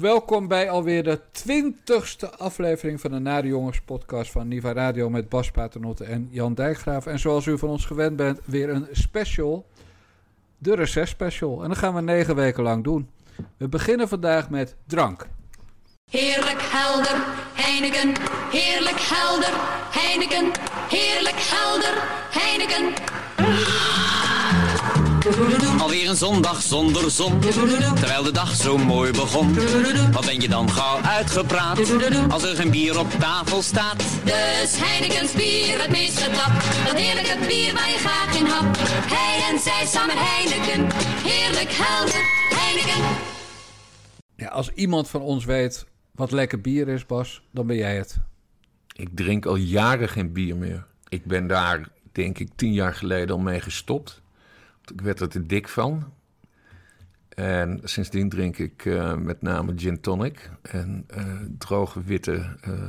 Welkom bij alweer de twintigste aflevering van de Nare Jongens podcast van Niva Radio met Bas Paternotte en Jan Dijkgraaf. En zoals u van ons gewend bent, weer een special, de reces special. En dat gaan we negen weken lang doen. We beginnen vandaag met drank. Heerlijk helder, Heineken. Heerlijk helder, Heineken. Heerlijk helder, Heineken. Alweer een zondag zonder zon, terwijl de dag zo mooi begon. Wat ben je dan gauw uitgepraat, als er geen bier op tafel staat? Dus Heineken's bier, het meest getapt. Dat heerlijke bier waar je graag in hapt. Hij en zij samen Heineken, heerlijk helder, Heineken. Ja, als iemand van ons weet wat lekker bier is, Bas, dan ben jij het. Ik drink al jaren geen bier meer. Ik ben daar, denk ik, tien jaar geleden al mee gestopt. Ik werd er te dik van. En sindsdien drink ik uh, met name gin tonic en uh, droge witte uh,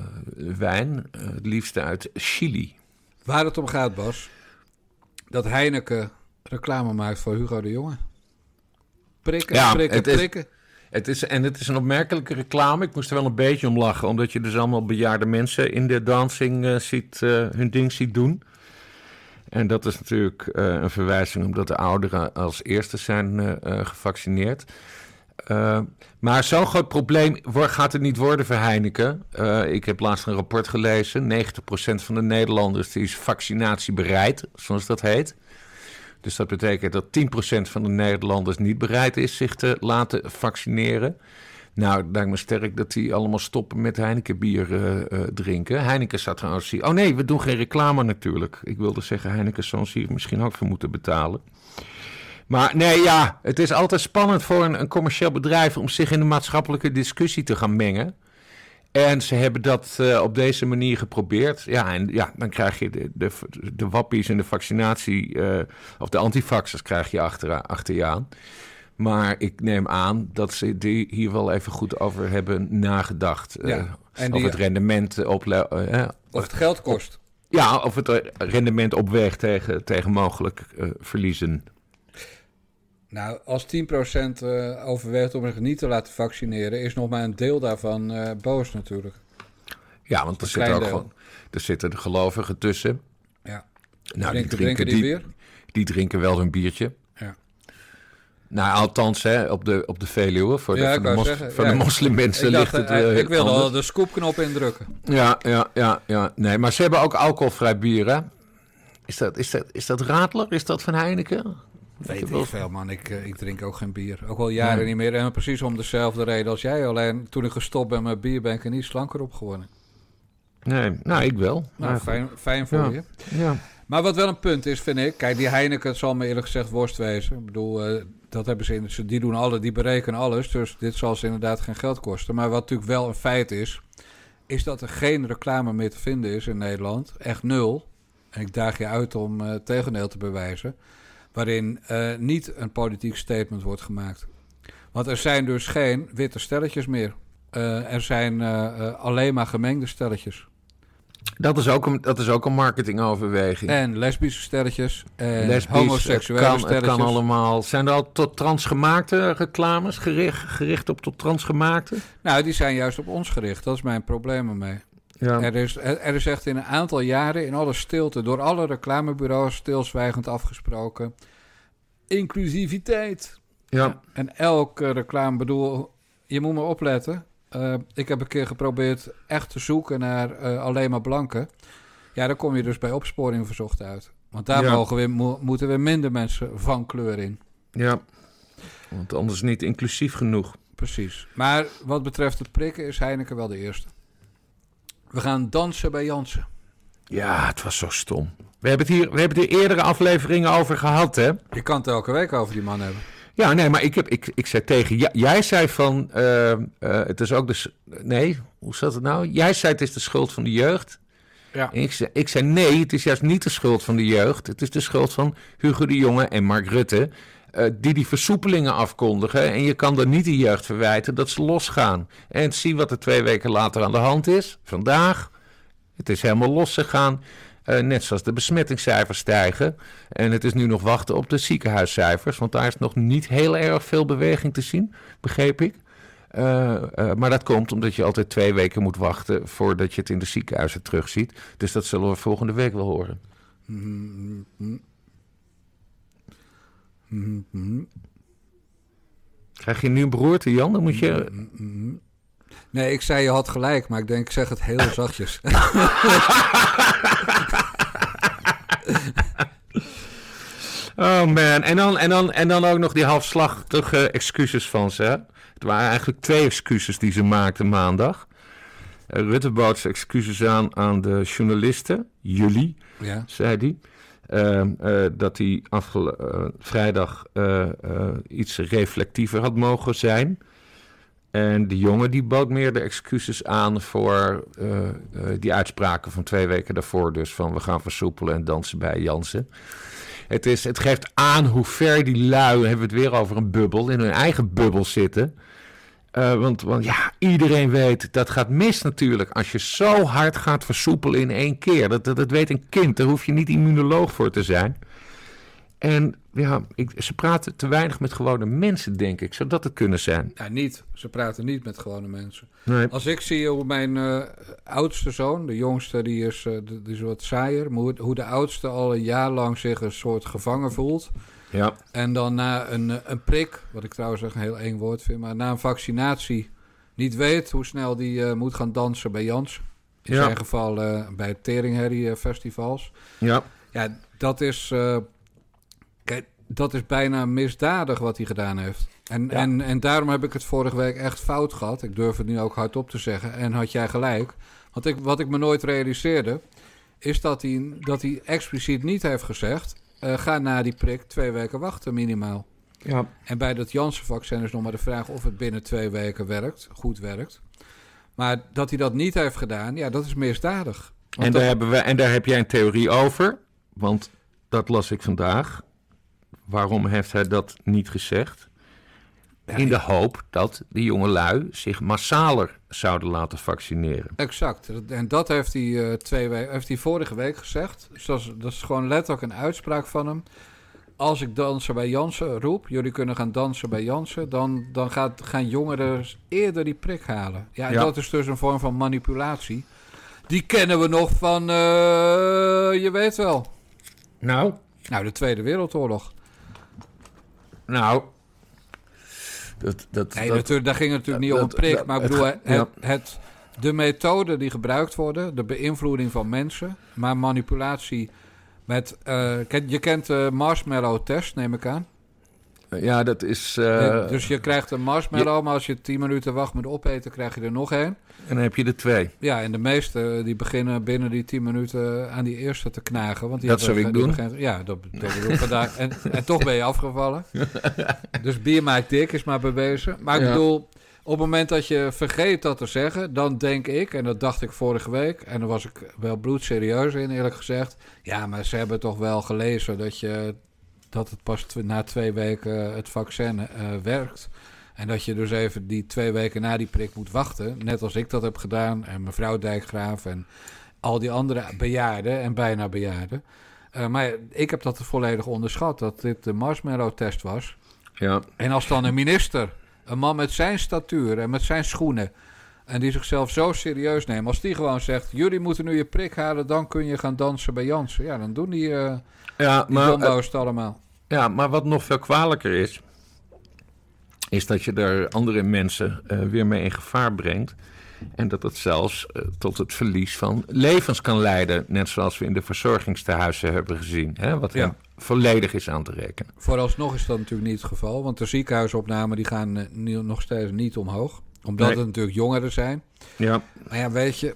wijn. het liefste uit Chili. Waar het om gaat, Bas, dat Heineken reclame maakt voor Hugo de Jonge. Prikken, Ja, prikken, het is- prikken. Het is, en het is een opmerkelijke reclame. Ik moest er wel een beetje om lachen, omdat je dus allemaal bejaarde mensen in de dancing eh, ziet, eh, hun ding ziet doen. En dat is natuurlijk eh, een verwijzing omdat de ouderen als eerste zijn eh, eh, gevaccineerd. Maar zo'n groot probleem wo- gaat het niet worden voor Heineken. Ik heb laatst een rapport gelezen. 90% van de Nederlanders is vaccinatiebereid, zoals dat heet. Dus dat betekent dat 10% van de Nederlanders niet bereid is zich te laten vaccineren. Nou, het lijkt me sterk dat die allemaal stoppen met Heineken bier eh, eh, drinken. Heineken staat trouwens hier. Oh nee, we doen geen reclame natuurlijk. Ik wilde zeggen, Heineken ons hier misschien ook voor moeten betalen. Maar nee, ja, het is altijd spannend voor een, een commercieel bedrijf om zich in de maatschappelijke discussie te gaan mengen. En ze hebben dat eh, op deze manier geprobeerd. Ja, en ja, dan krijg je de, de, de wappies en de vaccinatie, of de antivaxers krijg je achter je aan. Maar ik neem aan dat ze die hier wel even goed over hebben nagedacht. eh, Ja, en die- of het rendement eh, ople- eh, eh, Of het geld kost. ja, of het eh, rendement opweegt tegen, tegen mogelijk eh, verliezen. Nou, als 10% eh, overweegt om zich niet te laten vaccineren, is nog maar een deel daarvan eh, boos natuurlijk. Ja, want er zitten ook gewoon, er zitten de gelovigen tussen. Ja. Nou, drinken, drinken die, weer? Die drinken wel hun biertje. Nou, althans, hè, op, de, op de Veluwe. Voor de, Ja, voor de, mos- zeggen, voor ja, de moslimmensen ligt het eh, eh, ik wil anders. al de scoopknop indrukken. Ja, ja, ja, ja. Nee, maar ze hebben ook alcoholvrij bier, hè? Is dat, is dat, is dat Radler? Is dat van Heineken? Weet ik wel- veel, man. Ik, eh, ik drink ook geen bier. Ook al jaren Nee. niet meer. En precies om dezelfde reden als jij. Alleen toen ik gestopt ben met bier, ben ik er niet slanker op geworden. Nee, nou, ik wel. Nou, fijn, fijn voor Ja. je. Ja. Maar wat wel een punt is, vind ik. Kijk, die Heineken, zal me eerlijk gezegd worst wezen. Ik bedoel, eh, dat hebben ze in. ze- Die doen alle, die berekenen alles. Dus dit zal ze inderdaad geen geld kosten. Maar wat natuurlijk wel een feit is. Is dat er geen reclame meer te vinden is in Nederland. Echt nul. En ik daag je uit om het tegendeel te bewijzen. Waarin eh, niet een politiek statement wordt gemaakt. Want er zijn dus geen witte stelletjes meer. Er zijn alleen maar gemengde stelletjes. Dat, is ook een, dat is ook een marketingoverweging. En lesbische stelletjes. En Lesbisch, homoseksuele het kan, het stelletjes. kan allemaal. Zijn er al tot transgemaakte reclames gericht, gericht op tot transgemaakte? Nou, die zijn juist op ons gericht. Dat is mijn probleem ermee. Ja. Er, is, er, er is echt in een aantal jaren, in alle stilte, door alle reclamebureaus stilzwijgend afgesproken. Inclusiviteit. ja. En elke reclame, bedoel, je moet maar opletten. Eh, ik heb een keer geprobeerd echt te zoeken naar eh, alleen maar blanken. Ja, dan kom je dus bij opsporing verzocht uit. Want daar Ja. mogen we, mo- moeten we minder mensen van kleur in. ja. Want anders niet inclusief genoeg. Precies. Maar wat betreft het prikken is Heineken wel de eerste. We gaan dansen bij Jansen. Ja, het was zo stom. We hebben het hier, we hebben er eerdere afleveringen over gehad, hè? Je kan het elke week over die man hebben. Ja, nee, maar ik, heb, ik, ik zei tegen... ja, jij zei van... eh, eh, het is ook de... s- Nee, hoe zat het nou? Jij zei het is de schuld van de jeugd. Ja. En ik zei, ik zei nee, het is juist niet de schuld van de jeugd. Het is de schuld van Hugo de Jonge en Mark Rutte... eh, die die versoepelingen afkondigen. En je kan er niet de jeugd verwijten dat ze losgaan. En zie wat er twee weken later aan de hand is. Vandaag, het is helemaal losgegaan. Eh, net zoals de besmettingscijfers stijgen. En het is nu nog wachten op de ziekenhuiscijfers. Want daar is nog niet heel erg veel beweging te zien, begreep ik. Eh, eh, maar dat komt omdat je altijd twee weken moet wachten voordat je het in de ziekenhuizen terugziet. Dus dat zullen we volgende week wel horen. Krijg je nu een beroerte, Jan? Dan moet je... Nee, ik zei je had gelijk, maar ik denk, ik zeg het heel zachtjes. Oh man, en dan, en, dan, en dan ook nog die halfslachtige excuses van ze. Het waren eigenlijk twee excuses die ze maakten maandag. Eh, Rutte bood zijn excuses aan aan de journalisten, jullie, ja. zei hij. Ehm, eh, dat hij eh, vrijdag iets reflectiever had mogen zijn. En die jongen die bood meer de excuses aan voor eh, eh, die uitspraken van twee weken daarvoor. Dus van we gaan versoepelen en dansen bij Jansen. Het, is, het geeft aan hoe ver die lui, hebben we het weer over een bubbel, in hun eigen bubbel zitten. Eh, want, want ja, iedereen weet, dat gaat mis natuurlijk als je zo hard gaat versoepelen in één keer. Dat, dat, dat weet een kind, daar hoef je niet immunoloog voor te zijn. En ja, ik, ze praten te weinig met gewone mensen, denk ik. Zou dat het kunnen zijn? ja, niet. Ze praten niet met gewone mensen. Nee. Als ik zie hoe mijn eh, oudste zoon, de jongste, die is, eh, die is wat saaier, hoe, hoe de oudste al een jaar lang zich een soort gevangen voelt. Ja, En dan na een, eh, een prik, wat ik trouwens echt een heel eng woord vind, maar na een vaccinatie niet weet hoe snel die moet gaan dansen bij Jans. In Ja. zijn geval bij het Teringherrie festivals. ja, Ja, dat is, dat is bijna misdadig wat hij gedaan heeft. En, Ja. en, en daarom heb ik het vorige week echt fout gehad. Ik durf het nu ook hardop te zeggen. En had jij gelijk. Want ik, wat ik me nooit realiseerde, is dat hij, dat hij expliciet niet heeft gezegd... eh, ga na die prik twee weken wachten minimaal. ja. En bij dat Janssen-vaccin is nog maar de vraag of het binnen twee weken werkt, goed werkt. Maar dat hij dat niet heeft gedaan, ja, dat is misdadig. En dat- daar, hebben we, en daar heb jij een theorie over, want dat las ik vandaag. Waarom heeft hij dat niet gezegd? In de hoop dat de jongelui zich massaler zouden laten vaccineren. Exact. En dat heeft hij, eh, twee we- heeft hij vorige week gezegd. Dus dat is, dat is gewoon letterlijk een uitspraak van hem. Als ik dansen bij Jansen roep, jullie kunnen gaan dansen bij Jansen, dan, dan gaat, gaan jongeren eerder die prik halen. Ja, en Ja. dat is dus een vorm van manipulatie. Die kennen we nog van, eh, je weet wel, Nou, nou, de Tweede Wereldoorlog. Nou. Dat, dat, Nee, dat- natuurlijk, daar ging het natuurlijk niet om een prik. maar ik bedoel, het, de methoden die gebruikt worden, de beïnvloeding van mensen, maar manipulatie met... eh, je kent de marshmallow-test, neem ik aan. Ja, dat is. eh, dus je krijgt een marshmallow, maar als je 10 minuten wacht met opeten, krijg je er nog één. En dan heb je er twee. Ja, en de meeste die beginnen binnen die 10 minuten aan die eerste te knagen. Want die Dat hebben- zou ik doen. ja, dat, dat bedoel ik vandaag. En, en toch ben je afgevallen. dus bier maakt dik, is maar bewezen. Maar ik Ja. bedoel, op het moment dat je vergeet dat te zeggen, dan denk ik, en dat dacht ik vorige week, en daar was ik wel bloedserieus in, eerlijk gezegd. Ja, maar ze hebben toch wel gelezen dat, je, dat het pas tw- na twee weken het vaccin eh, werkt. En dat je dus even die twee weken na die prik moet wachten. Net als ik dat heb gedaan. En mevrouw Dijkgraaf en al die andere bejaarden en bijna bejaarden. Eh, maar ik heb dat volledig onderschat. Dat dit de marshmallow-test was. Ja, En als dan een minister, een man met zijn statuur en met zijn schoenen. En die zichzelf zo serieus neemt. Als die gewoon zegt: Jullie moeten nu je prik halen. Dan kun je gaan dansen bij Jansen. Ja, dan doen die, eh ja die maar, het allemaal. ja, maar wat nog veel kwalijker is. Is dat je er andere mensen eh, weer mee in gevaar brengt. En dat het zelfs eh, tot het verlies van levens kan leiden. Net zoals we in de verzorgingstehuizen hebben gezien. Hè, wat Ja. volledig is aan te rekenen. Vooralsnog is dat natuurlijk niet het geval. Want de ziekenhuisopnamen die gaan eh, nog steeds niet omhoog. Omdat Nee. het natuurlijk jongeren zijn. Ja, Maar ja, weet je,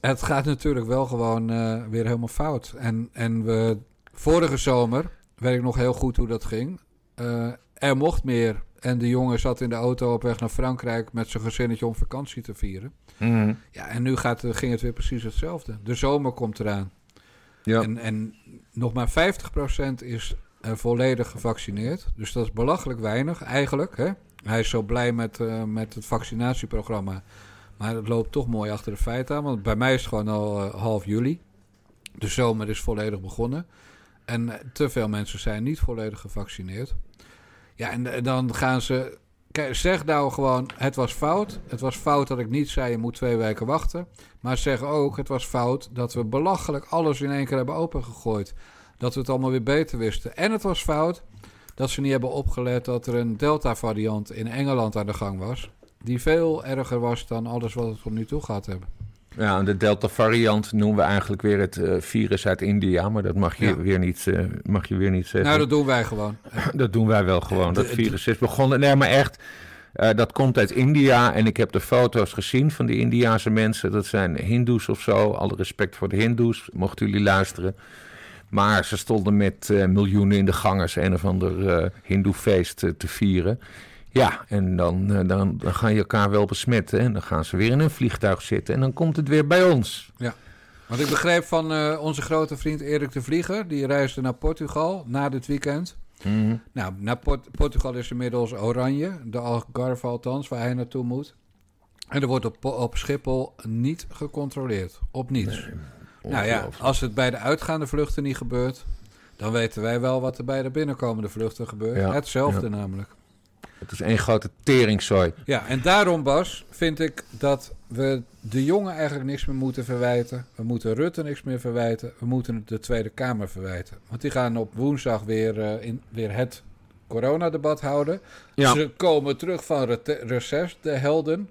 het gaat natuurlijk wel gewoon eh, weer helemaal fout. En, en we, vorige zomer, weet ik nog heel goed hoe dat ging. Eh, er mocht meer. En de jongen zat in de auto op weg naar Frankrijk met zijn gezinnetje om vakantie te vieren. Mhm. Ja, en nu gaat, ging het weer precies hetzelfde. De zomer komt eraan. ja. En, en nog maar 50% is eh, volledig gevaccineerd. Dus dat is belachelijk weinig eigenlijk. Hè? Hij is zo blij met, eh, met het vaccinatieprogramma. Maar het loopt toch mooi achter de feiten aan. Want bij mij is het gewoon al eh, half juli. De zomer is volledig begonnen. En eh, te veel mensen zijn niet volledig gevaccineerd. Ja, en, dan gaan ze... zeg nou gewoon, het was fout. Het was fout dat ik niet zei, je moet twee weken wachten. Maar zeg ook, het was fout dat we belachelijk alles in één keer hebben opengegooid. Dat we het allemaal weer beter wisten. En het was fout dat ze niet hebben opgelet dat er een Delta-variant in Engeland aan de gang was. Die veel erger was dan alles wat we tot nu toe gehad hebben. Ja, en de Delta-variant noemen we eigenlijk weer het eh, virus uit India. Maar dat mag je, Ja. weer, niet, eh, mag je weer niet zeggen. Nou, dat doen wij gewoon. Dat doen wij wel gewoon. De- Dat virus is begonnen. Nee, maar echt. eh, dat komt uit India. En ik heb de foto's gezien van die Indiaanse mensen. Dat zijn Hindoes of zo. Alle respect voor de Hindoes. Mochten jullie luisteren. Maar ze stonden met eh, miljoenen in de gangers. Een of ander eh Hindoe-feest eh, te vieren. Ja, en dan, dan, dan ga je elkaar wel besmetten. En dan gaan ze weer in een vliegtuig zitten. En dan komt het weer bij ons. Want ik begreep van onze grote vriend Erik de Vlieger. Die reisde naar Portugal na dit weekend. Mhm. Nou, naar Port- Portugal is inmiddels oranje. De Algarve althans, waar hij naartoe moet. En er wordt op, op Schiphol niet gecontroleerd. Op niets. Nou ja, als het bij de uitgaande vluchten niet gebeurt... dan weten wij wel wat er bij de binnenkomende vluchten gebeurt. Ja, Hetzelfde namelijk. Het is één grote teringzooi. Ja, en daarom, Bas, vind ik dat we de jongen eigenlijk niks meer moeten verwijten. We moeten Rutte niks meer verwijten. We moeten de Tweede Kamer verwijten. Want die gaan op woensdag weer, eh, in, weer het coronadebat houden. Ja. Ze komen terug van rete- reces, de helden.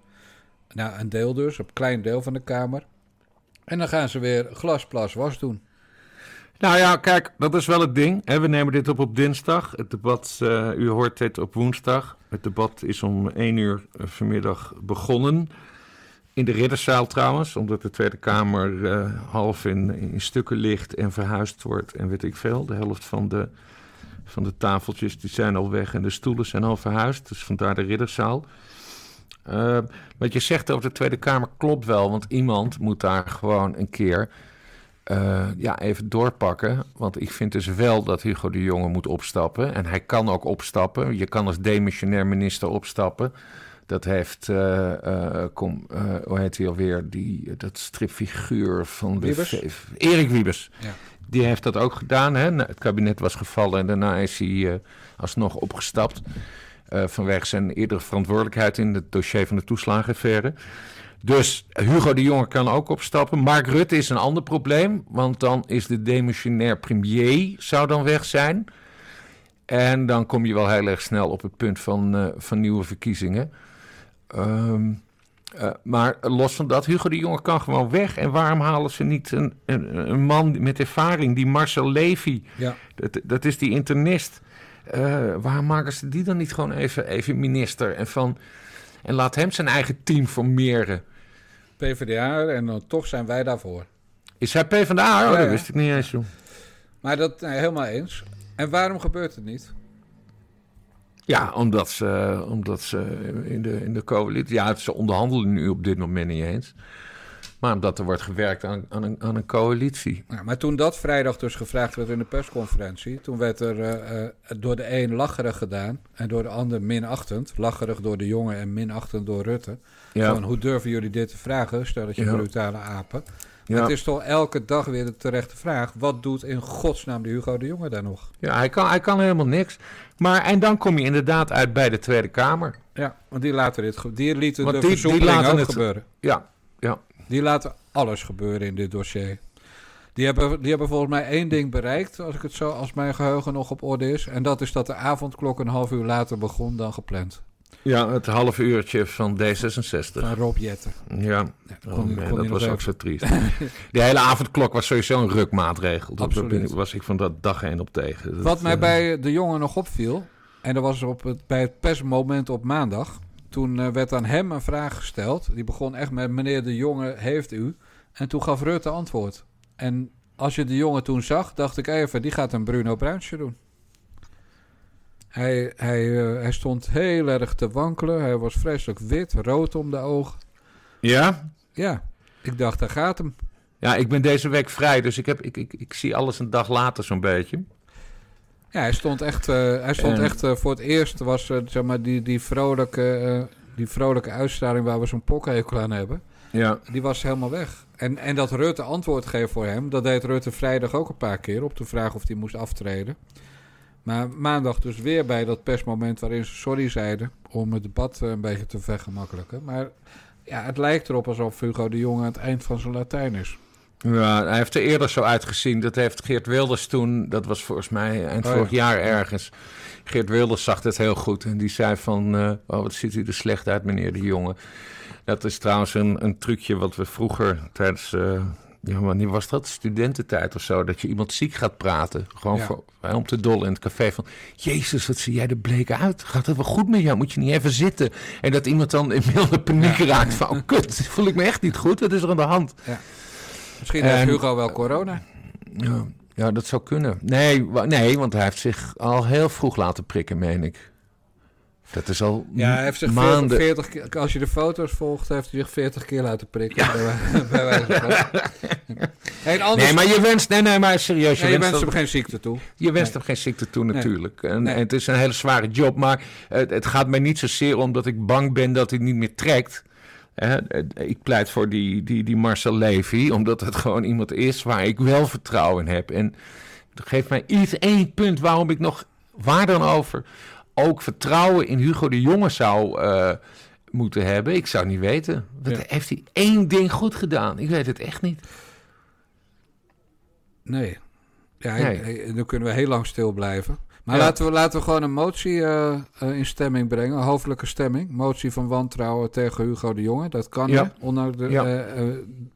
Nou, een deel dus, een klein deel van de Kamer. En dan gaan ze weer glas, plas, was doen. Nou ja, kijk, dat is wel het ding. Hè. We nemen dit op op dinsdag. Het debat, eh, u hoort dit op woensdag. Het debat is om 1 uur eh, vanmiddag begonnen. In de ridderzaal trouwens, omdat de Tweede Kamer eh, half in, in stukken ligt en verhuisd wordt en weet ik veel. De helft van de, van de tafeltjes die zijn al weg en de stoelen zijn al verhuisd. Dus vandaar de ridderzaal. Eh, wat je zegt over de Tweede Kamer klopt wel, want iemand moet daar gewoon een keer eh, ja, even doorpakken. Want ik vind dus wel dat Hugo de Jonge moet opstappen. En hij kan ook opstappen. Je kan als demissionair minister opstappen. Dat heeft, eh, kom, hoe heet hij alweer? Die, dat stripfiguur van de... Wiebes? Erik Wiebes. Ja. Die heeft dat ook gedaan. Hè? Nou, Het kabinet was gevallen en daarna is hij alsnog opgestapt. Eh, vanwege zijn eerdere verantwoordelijkheid in het dossier van de toeslagenaffaire. Dus Hugo de Jonge kan ook opstappen. Mark Rutte is een ander probleem. Want dan is de demissionair premier zou dan weg zijn. En dan kom je wel heel erg snel op het punt van, eh, van nieuwe verkiezingen. Ehm, eh, maar los van dat, Hugo de Jonge kan gewoon weg. En waarom halen ze niet een, een, een man met ervaring, die Marcel Levy? Ja. Dat, dat is die internist. Eh, waarom maken ze die dan niet gewoon even, even minister? En, van, en laat hem zijn eigen team formeren. PvdA en dan toch zijn wij daarvoor. Is hij PvdA? Oh, Ja, dat wist ik niet eens. joh. Maar dat, nee, helemaal eens. En waarom gebeurt het niet? Ja, omdat ze, omdat ze in, de, in de coalitie... Ja, ze onderhandelen nu op dit moment niet eens. Maar omdat er wordt gewerkt aan, aan, een, aan een coalitie. Ja, maar toen dat vrijdag dus gevraagd werd in de persconferentie, toen werd er eh, eh, door de een lacherig gedaan en door de ander minachtend. Lacherig door de jongen en minachtend door Rutte. Ja, Van, hoe durven jullie dit te vragen, stelletje Ja. brutale apen. ja. Het is toch elke dag weer de terechte vraag. Wat doet in godsnaam de Hugo de Jonge daar nog? ja hij, kan, hij kan helemaal niks. Maar, en dan kom je inderdaad uit bij de Tweede Kamer. Ja, want die laten dit die lieten Want de die- die laten het- gebeuren. Ja. Die laten alles gebeuren in dit dossier. Die hebben, die hebben volgens mij één ding bereikt, als ik het zo, als mijn geheugen nog op orde is. En dat is dat de avondklok een half uur later begon dan gepland. ja, het half uurtje van D66. Van Rob Jetten. Ja, Ja, Oh, kon die- man, kon dat was ook even- zo triest. Die hele avondklok was sowieso een rukmaatregel. Daar Absoluut. ik- was ik van dat dag heen op tegen. Dat, Wat mij eh, bij de jongen nog opviel, en dat was op het, bij het persmoment op maandag. Toen eh, werd aan hem een vraag gesteld. Die begon echt met: Meneer de Jonge, heeft u? En toen gaf Rutte antwoord. En als je de jongen toen zag, dacht ik even: die gaat een Bruno Bruinsje doen. Hij, hij, eh, hij stond heel erg te wankelen. Hij was vreselijk wit, rood om de ogen. Ja? Ja, ik dacht, daar gaat hem. Ja, ik ben deze week vrij, dus ik, heb, ik, ik, ik zie alles een dag later zo'n beetje. Ja, hij stond echt, eh, hij stond En- echt eh, voor het eerst was eh, zeg maar die, die, vrolijke, die vrolijke uitstraling waar we zo'n pokhekel aan hebben. Ja. Die was helemaal weg. En, en dat Rutte antwoord geeft voor hem, dat deed Rutte vrijdag ook een paar keer op de vraag of hij moest aftreden. Maar maandag dus weer bij dat persmoment waarin ze sorry zeiden... om het debat een beetje te vergemakkelijken. Maar ja, het lijkt erop alsof Hugo de Jonge aan het eind van zijn Latijn is. Ja, hij heeft er eerder zo uitgezien. Dat heeft Geert Wilders toen, dat was volgens mij eind Oh ja. vorig jaar ergens. Geert Wilders zag het heel goed en die zei van, eh, oh wat ziet u er slecht uit meneer de Jonge. Dat is trouwens een, een trucje wat we vroeger tijdens, eh, ja wanneer was dat, studententijd of zo, dat je iemand ziek gaat praten. Gewoon Ja. voor, om te dollen in het café van, jezus wat zie jij er bleek uit. Gaat het wel goed met jou? Moet je niet even zitten? En dat iemand dan in milde paniek Ja. raakt van, oh kut, voel ik me echt niet goed. Wat is er aan de hand? Misschien En- heeft Hugo wel corona. Ja, ja, dat zou kunnen. Nee, nee, want hij heeft zich al heel vroeg laten prikken, meen ik. Dat is al Ja, hij heeft zich maanden... 40, 40 keer, als je de foto's volgt, heeft hij zich 40 keer laten prikken. Bij, wij- bij wijze van. En anders, Nee, maar je wenst... Nee, nee, maar serieus. Je, nee, je wenst, wenst hem, geen ziekte toe. je wenst hem geen ziekte toe, natuurlijk. En het is een hele zware job. Maar het, het gaat mij niet zozeer om dat ik bang ben dat hij niet meer trekt. Ik pleit voor die, die, die Marcel Levy, omdat het gewoon iemand is waar ik wel vertrouwen in heb. En geef mij iets één punt waarom ik nog, waar dan over, ook vertrouwen in Hugo de Jonge zou eh, moeten hebben. Ik zou niet weten. Wat Ja. heeft hij één ding goed gedaan? Ik weet het echt niet. Nee. Ja, Nee. dan kunnen we heel lang stil blijven. Maar Ja. laten, we, laten we gewoon een motie eh, eh, in stemming brengen. Een hoofdelijke stemming. Motie van wantrouwen tegen Hugo de Jonge. Dat kan, Ja. de Ja. eh,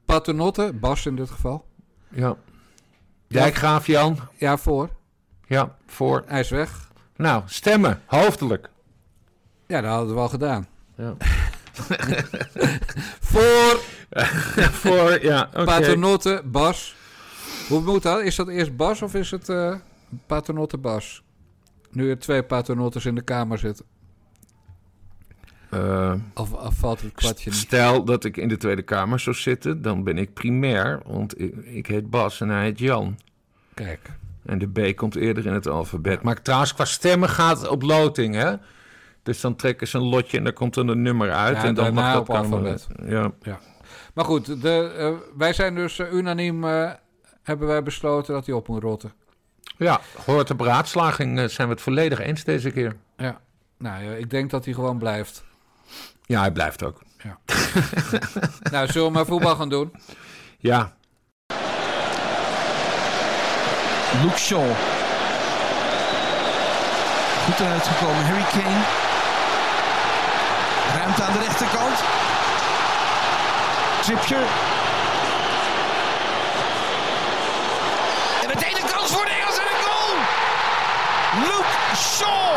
paternotte, Bas in dit geval. Ja. Dijkgraaf Jan. Ja, voor. Ja, voor. Hij is weg. Nou, stemmen, hoofdelijk. Ja, dat hadden we al gedaan. Ja. Voor voor, ja, oké. paternotte, Bas. Hoe moet dat? Is dat eerst Bas of is het eh paternotte Bas? Nu er twee paternottes in de kamer zitten. Eh, Of, of valt het kwartje? Stel dat ik in de Tweede Kamer zou zitten, dan ben ik primair, want ik, ik heet Bas en hij heet Jan. Kijk. En de B komt eerder in het alfabet. Maar trouwens, qua stemmen gaat het op loting, hè? Dus dan trekken ze een lotje en dan komt er een nummer uit. Ja, en dan mag dat op alfabet. Ja. Maar goed, de, eh, wij zijn dus eh, unaniem hebben wij besloten dat hij op moet rotten. Ja, hoort de beraadslaging eh, zijn we het volledig eens deze keer. Ja. Nou, ja, ik denk dat hij gewoon blijft. Ja, hij blijft ook. nou, zullen we maar voetbal gaan doen? Ja, Luke Shaw. Goed eruit gekomen, Harry Kane. Ruimte aan de rechterkant. Trippier. En meteen een kans voor de Engelsen en een goal! Luke Shaw.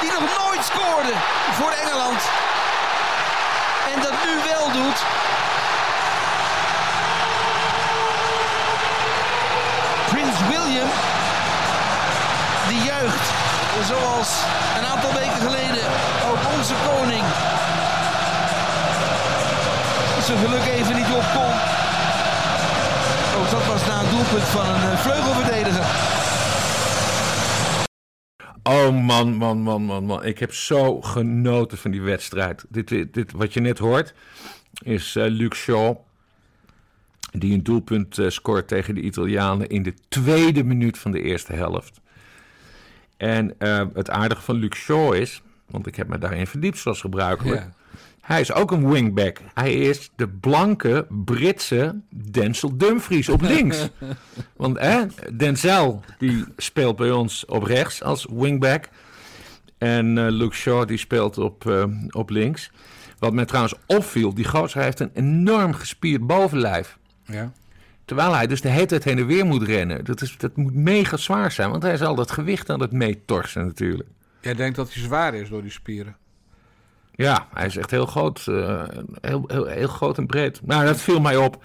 Die nog nooit scoorde voor Engeland. En dat nu wel doet. Prins William, die juicht zoals een aantal weken geleden ook onze koning zijn geluk even niet op kon. Ook dat was na een doelpunt van een eh, vleugelverdediger. Oh man, man, man, man, man. Ik heb zo genoten van die wedstrijd. Dit, dit, wat je net hoort is eh Luke Shaw. Die een doelpunt eh, scoort tegen de Italianen in de tweede minuut van de eerste helft. En eh, het aardige van Luke Shaw is, want ik heb me daarin verdiept zoals gebruikelijk. Ja. Hij is ook een wingback. Hij is de blanke Britse Denzel Dumfries op links. Want hè, Denzel die speelt bij ons op rechts als wingback. En eh, Luke Shaw die speelt op, eh, op links. Wat mij trouwens opviel, die gozer heeft een enorm gespierd bovenlijf. Ja. Terwijl hij dus de hele tijd heen en weer moet rennen. Dat, is, dat moet mega zwaar zijn, want hij is al dat gewicht aan het meetorsen natuurlijk. Jij denkt dat hij zwaar is door die spieren. Ja, hij is echt heel groot. eh, heel, heel, heel groot en breed. Nou, dat viel mij op.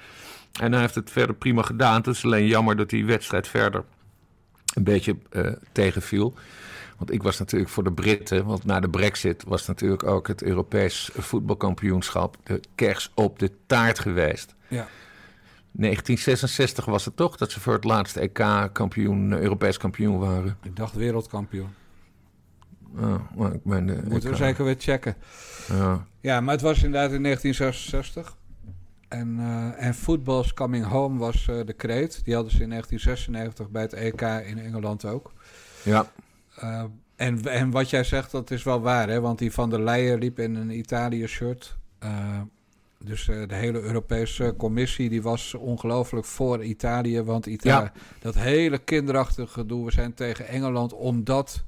En hij heeft het verder prima gedaan. Het is alleen jammer dat die wedstrijd verder een beetje eh, tegenviel. Want ik was natuurlijk voor de Britten, want na de brexit was natuurlijk ook het Europees voetbalkampioenschap de kers op de taart geweest. Ja. 1966 was het toch dat ze voor het laatste EK-kampioen, Europees kampioen waren. Ik dacht wereldkampioen. Maar ik ben Moeten we zeker weer checken. Ja. Ja, maar het was inderdaad in 1966. En, eh, en Football's Coming Home was eh, de kreet. Die hadden ze in 1996 bij het EK in Engeland ook. Ja. Uh, en, en wat jij zegt, dat is wel waar, hè? Want die van der Leyen liep in een Italië-shirt. Uh, dus uh, de hele Europese Commissie die was ongelooflijk voor Italië. Want Italië, ja. dat hele kinderachtige gedoe, we zijn tegen Engeland omdat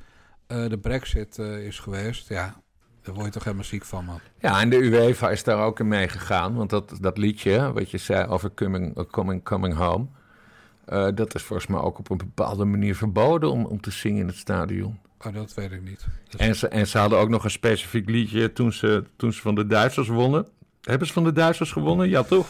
uh, de brexit uh, is geweest. Ja, daar word je toch helemaal ziek van, man. Ja, en de UEFA is daar ook in meegegaan. Want dat, dat liedje, wat je zei over Coming, coming, coming Home... dat is volgens mij ook op een bepaalde manier verboden om, om te zingen in het stadion. Oh, dat weet ik niet. En, ze, en ze hadden ook nog een specifiek liedje toen ze, toen ze van de Duitsers wonnen. Hebben ze van de Duitsers gewonnen? Ja, toch?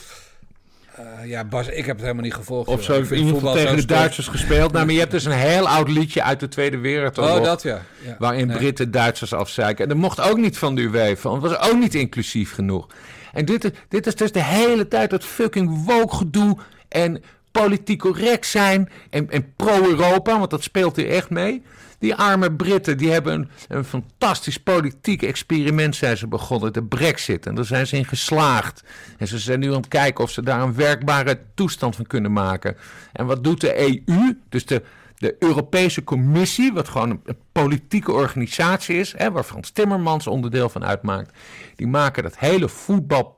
Uh, ja, Bas, ik heb het helemaal niet gevolgd. Of zo, in ieder geval tegen de Duitsers gespeeld. Nou, maar je hebt dus een heel oud liedje uit de Tweede Wereldoorlog. Oh, dat ja. ja. Waarin nee. Britten Duitsers afzeiken. En dat mocht ook niet van de UEFA, want het was ook niet inclusief genoeg. En dit, dit is dus de hele tijd dat fucking woke gedoe en politiek correct zijn en, en pro-Europa, want dat speelt hier echt mee. Die arme Britten, die hebben een, een fantastisch politiek experiment zijn ze begonnen, de brexit. En daar zijn ze in geslaagd. En ze zijn nu aan het kijken of ze daar een werkbare toestand van kunnen maken. En wat doet de EU, dus de, de Europese Commissie, wat gewoon een, een politieke organisatie is, hè, waar Frans Timmermans onderdeel van uitmaakt. Die maken dat hele voetbal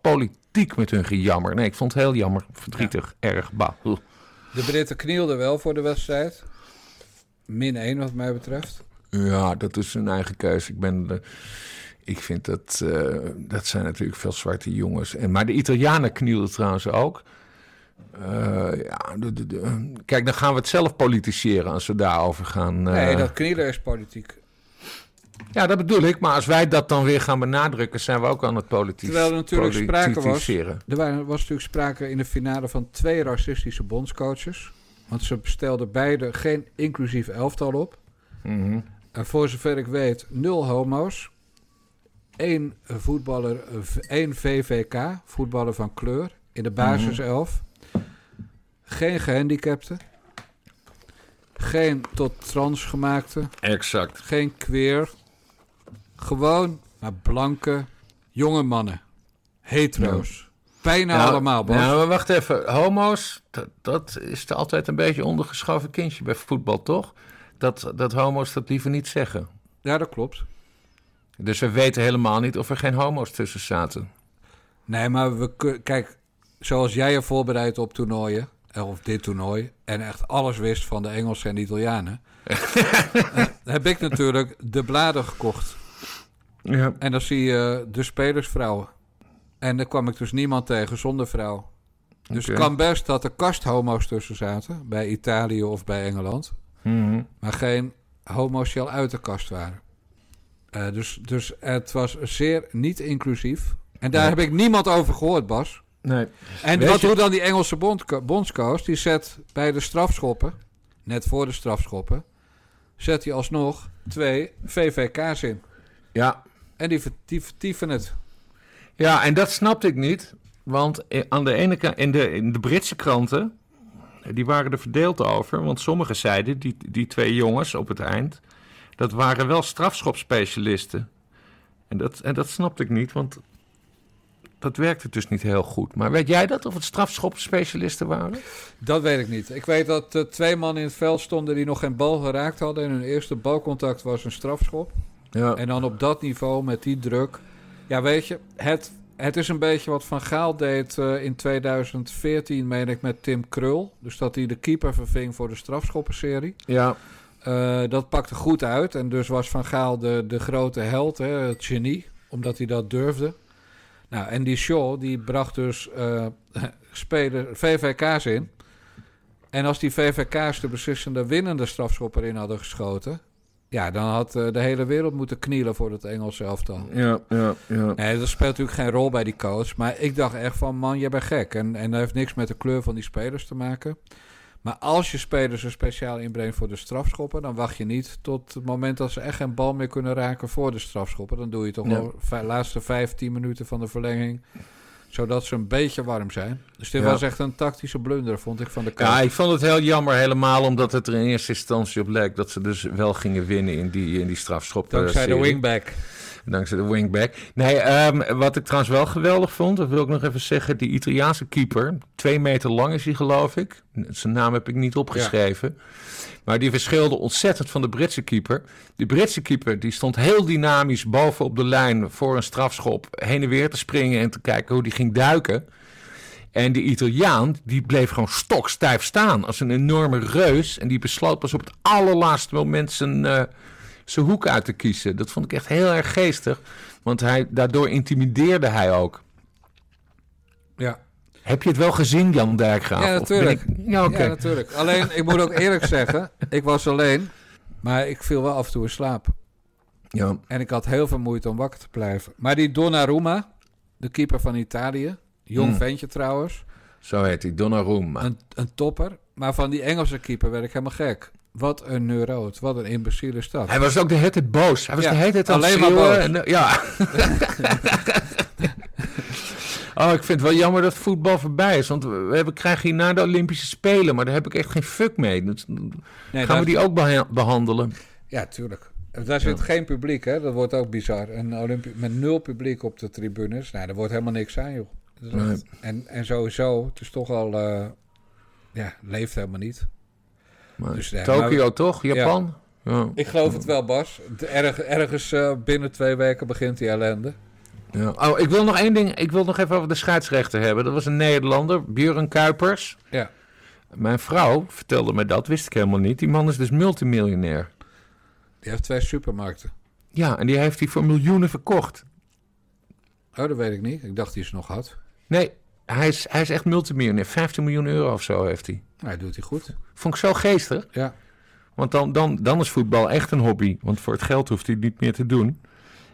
met hun gejammer. Nee, ik vond het heel jammer, verdrietig, ja. erg. Bah. De Britten knielden wel voor de wedstrijd. Min 1 wat mij betreft. Ja, dat is hun eigen keuze. Ik ben... De, ik vind dat... Uh, dat zijn natuurlijk veel zwarte jongens. En, maar de Italianen knielden trouwens ook. Uh, ja, de, de, de, kijk, dan gaan we het zelf politiseren als we daarover gaan. Uh, nee, dat knielen is politiek. Ja, dat bedoel ik. Maar als wij dat dan weer gaan benadrukken, zijn we ook aan het politisch, Terwijl er natuurlijk sprake was. Er was natuurlijk sprake in de finale van twee racistische bondscoaches. Want ze stelden beide geen inclusief elftal op. Mm -hmm. En voor zover ik weet, nul homo's. Eén voetballer, één VVK, voetballer van kleur, in de basiself. Mm -hmm. Geen gehandicapten. Geen tot trans gemaakte. Exact. Geen queer. Gewoon maar blanke, jonge mannen. Hetero's. Bijna nou, allemaal, Bas. Nou, maar wacht even. Homo's, dat, dat is er altijd een beetje ondergeschoven kindje bij voetbal, toch? Dat, dat homo's dat liever niet zeggen. Ja, dat klopt. Dus we weten helemaal niet of er geen homo's tussen zaten. Nee, maar we kijk, zoals jij je voorbereidt op toernooien, of dit toernooi, en echt alles wist van de Engelsen en de Italianen, heb ik natuurlijk de bladen gekocht. Ja. En dan zie je de spelersvrouwen. En daar kwam ik dus niemand tegen zonder vrouw. Dus het kan best dat er kasthomo's tussen zaten. Bij Italië of bij Engeland. Mhm. Maar geen homo's die al uit de kast waren. Eh, dus, dus het was zeer niet inclusief. En daar Nee. heb ik niemand over gehoord, Bas. Nee. En Weet wat je- doet dan die Engelse bond, bondscoach? Die zet bij de strafschoppen, net voor de strafschoppen, zet hij alsnog twee VVK's in. Ja. En die, ver- die vertieven het. ja, en dat snapte ik niet. Want aan de ene kant, in de, in de Britse kranten, die waren er verdeeld over. Want sommigen zeiden, die, die twee jongens op het eind, dat waren wel strafschopspecialisten. En dat, en dat snapte ik niet, want dat werkte dus niet heel goed. Maar weet jij dat, of het strafschopspecialisten waren? Dat weet ik niet. Ik weet dat eh, twee mannen in het veld stonden die nog geen bal geraakt hadden. En hun eerste balcontact was een strafschop. Ja. En dan op dat niveau, met die druk. Ja, weet je, het, het is een beetje wat Van Gaal deed eh, in 2014, meen ik, met Tim Krul. Dus dat hij de keeper verving voor de strafschoppenserie. Ja. Eh, dat pakte goed uit. En dus was Van Gaal de, de grote held, hè, het genie. Omdat hij dat durfde. Nou, en die Shaw, die bracht dus eh speler, VVK's in. En als die VVK's de beslissende winnende strafschop erin hadden geschoten... Ja, dan had eh, de hele wereld moeten knielen voor het Engelse elftal. Ja, ja, ja. Nee, dat speelt natuurlijk geen rol bij die coach. Maar ik dacht echt van, man, jij bent gek. En, en dat heeft niks met de kleur van die spelers te maken. Maar als je spelers er speciaal inbrengt voor de strafschoppen... dan wacht je niet tot het moment dat ze echt geen bal meer kunnen raken voor de strafschoppen. Dan doe je toch Ja. wel de laatste 15 minuten van de verlenging... zodat ze een beetje warm zijn. Dus dit Ja. was echt een tactische blunder, vond ik, van de coach. Ja, ik vond het heel jammer helemaal omdat het er in eerste instantie op leek dat ze dus wel gingen winnen in die, in die strafschop. Dankzij de wingback. Dankzij de wingback. Nee, ehm, wat ik trouwens wel geweldig vond, dat wil ik nog even zeggen. Die Italiaanse keeper, twee meter lang is hij geloof ik. Zijn naam heb ik niet opgeschreven. Maar die verschilde ontzettend van de Britse keeper. Die Britse keeper die stond heel dynamisch boven op de lijn voor een strafschop heen en weer te springen en te kijken hoe die ging duiken. En die Italiaan, die bleef gewoon stokstijf staan als een enorme reus. En die besloot pas op het allerlaatste moment zijn, eh, zijn hoek uit te kiezen. Dat vond ik echt heel erg geestig. Want hij, daardoor intimideerde hij ook. Ja, Heb je het wel gezien, Jan Dijkgraaf? Ja, natuurlijk. ik- Ja, oké. ja, natuurlijk. Alleen, ik moet ook eerlijk zeggen, ik was alleen, maar ik viel wel af en toe in slaap. Ja. En ik had heel veel moeite om wakker te blijven. Maar die Donnarumma, de keeper van Italië, jong Hmm. ventje trouwens, Zo heet hij, Donnarumma. een, een topper. Maar van die Engelse keeper werd ik helemaal gek. Wat een neuroot, wat een imbeciele stad. Hij was ook de hele tijd boos. Hij was Ja, de hele tijd alleen maar boos. En, ja. oh, ik vind het wel jammer dat voetbal voorbij is. Want we hebben, krijgen hier na de Olympische Spelen, maar daar heb ik echt geen fuck mee. Dus, Nee, gaan we die ook beha- behandelen? Ja, tuurlijk. Daar zit geen publiek, hè? Dat wordt ook bizar. Een Olympi met nul publiek op de tribunes. Nou, daar wordt helemaal niks aan, joh. En, en sowieso, het is toch al... eh, ja, leeft helemaal niet. Dus, ja, Tokio toch? Japan? Ja. Ik geloof het wel, Bas. Erg, ergens eh, binnen twee weken begint die ellende. Ja. Oh, ik wil nog één ding. Ik wil nog even over de scheidsrechter hebben. Dat was een Nederlander, Björn Kuipers. Ja. Mijn vrouw vertelde me dat, wist ik helemaal niet. Die man is dus multimiljonair. Die heeft twee supermarkten. Ja, en die heeft hij voor miljoenen verkocht. Oh, dat weet ik niet. Ik dacht die ze nog had. Nee, hij is, hij is echt multimiljonair. 15 miljoen euro of zo heeft hij. Hij doet hij goed. Vond ik zo geestig. Ja. Want dan, dan, dan is voetbal echt een hobby. Want voor het geld hoeft hij het niet meer te doen.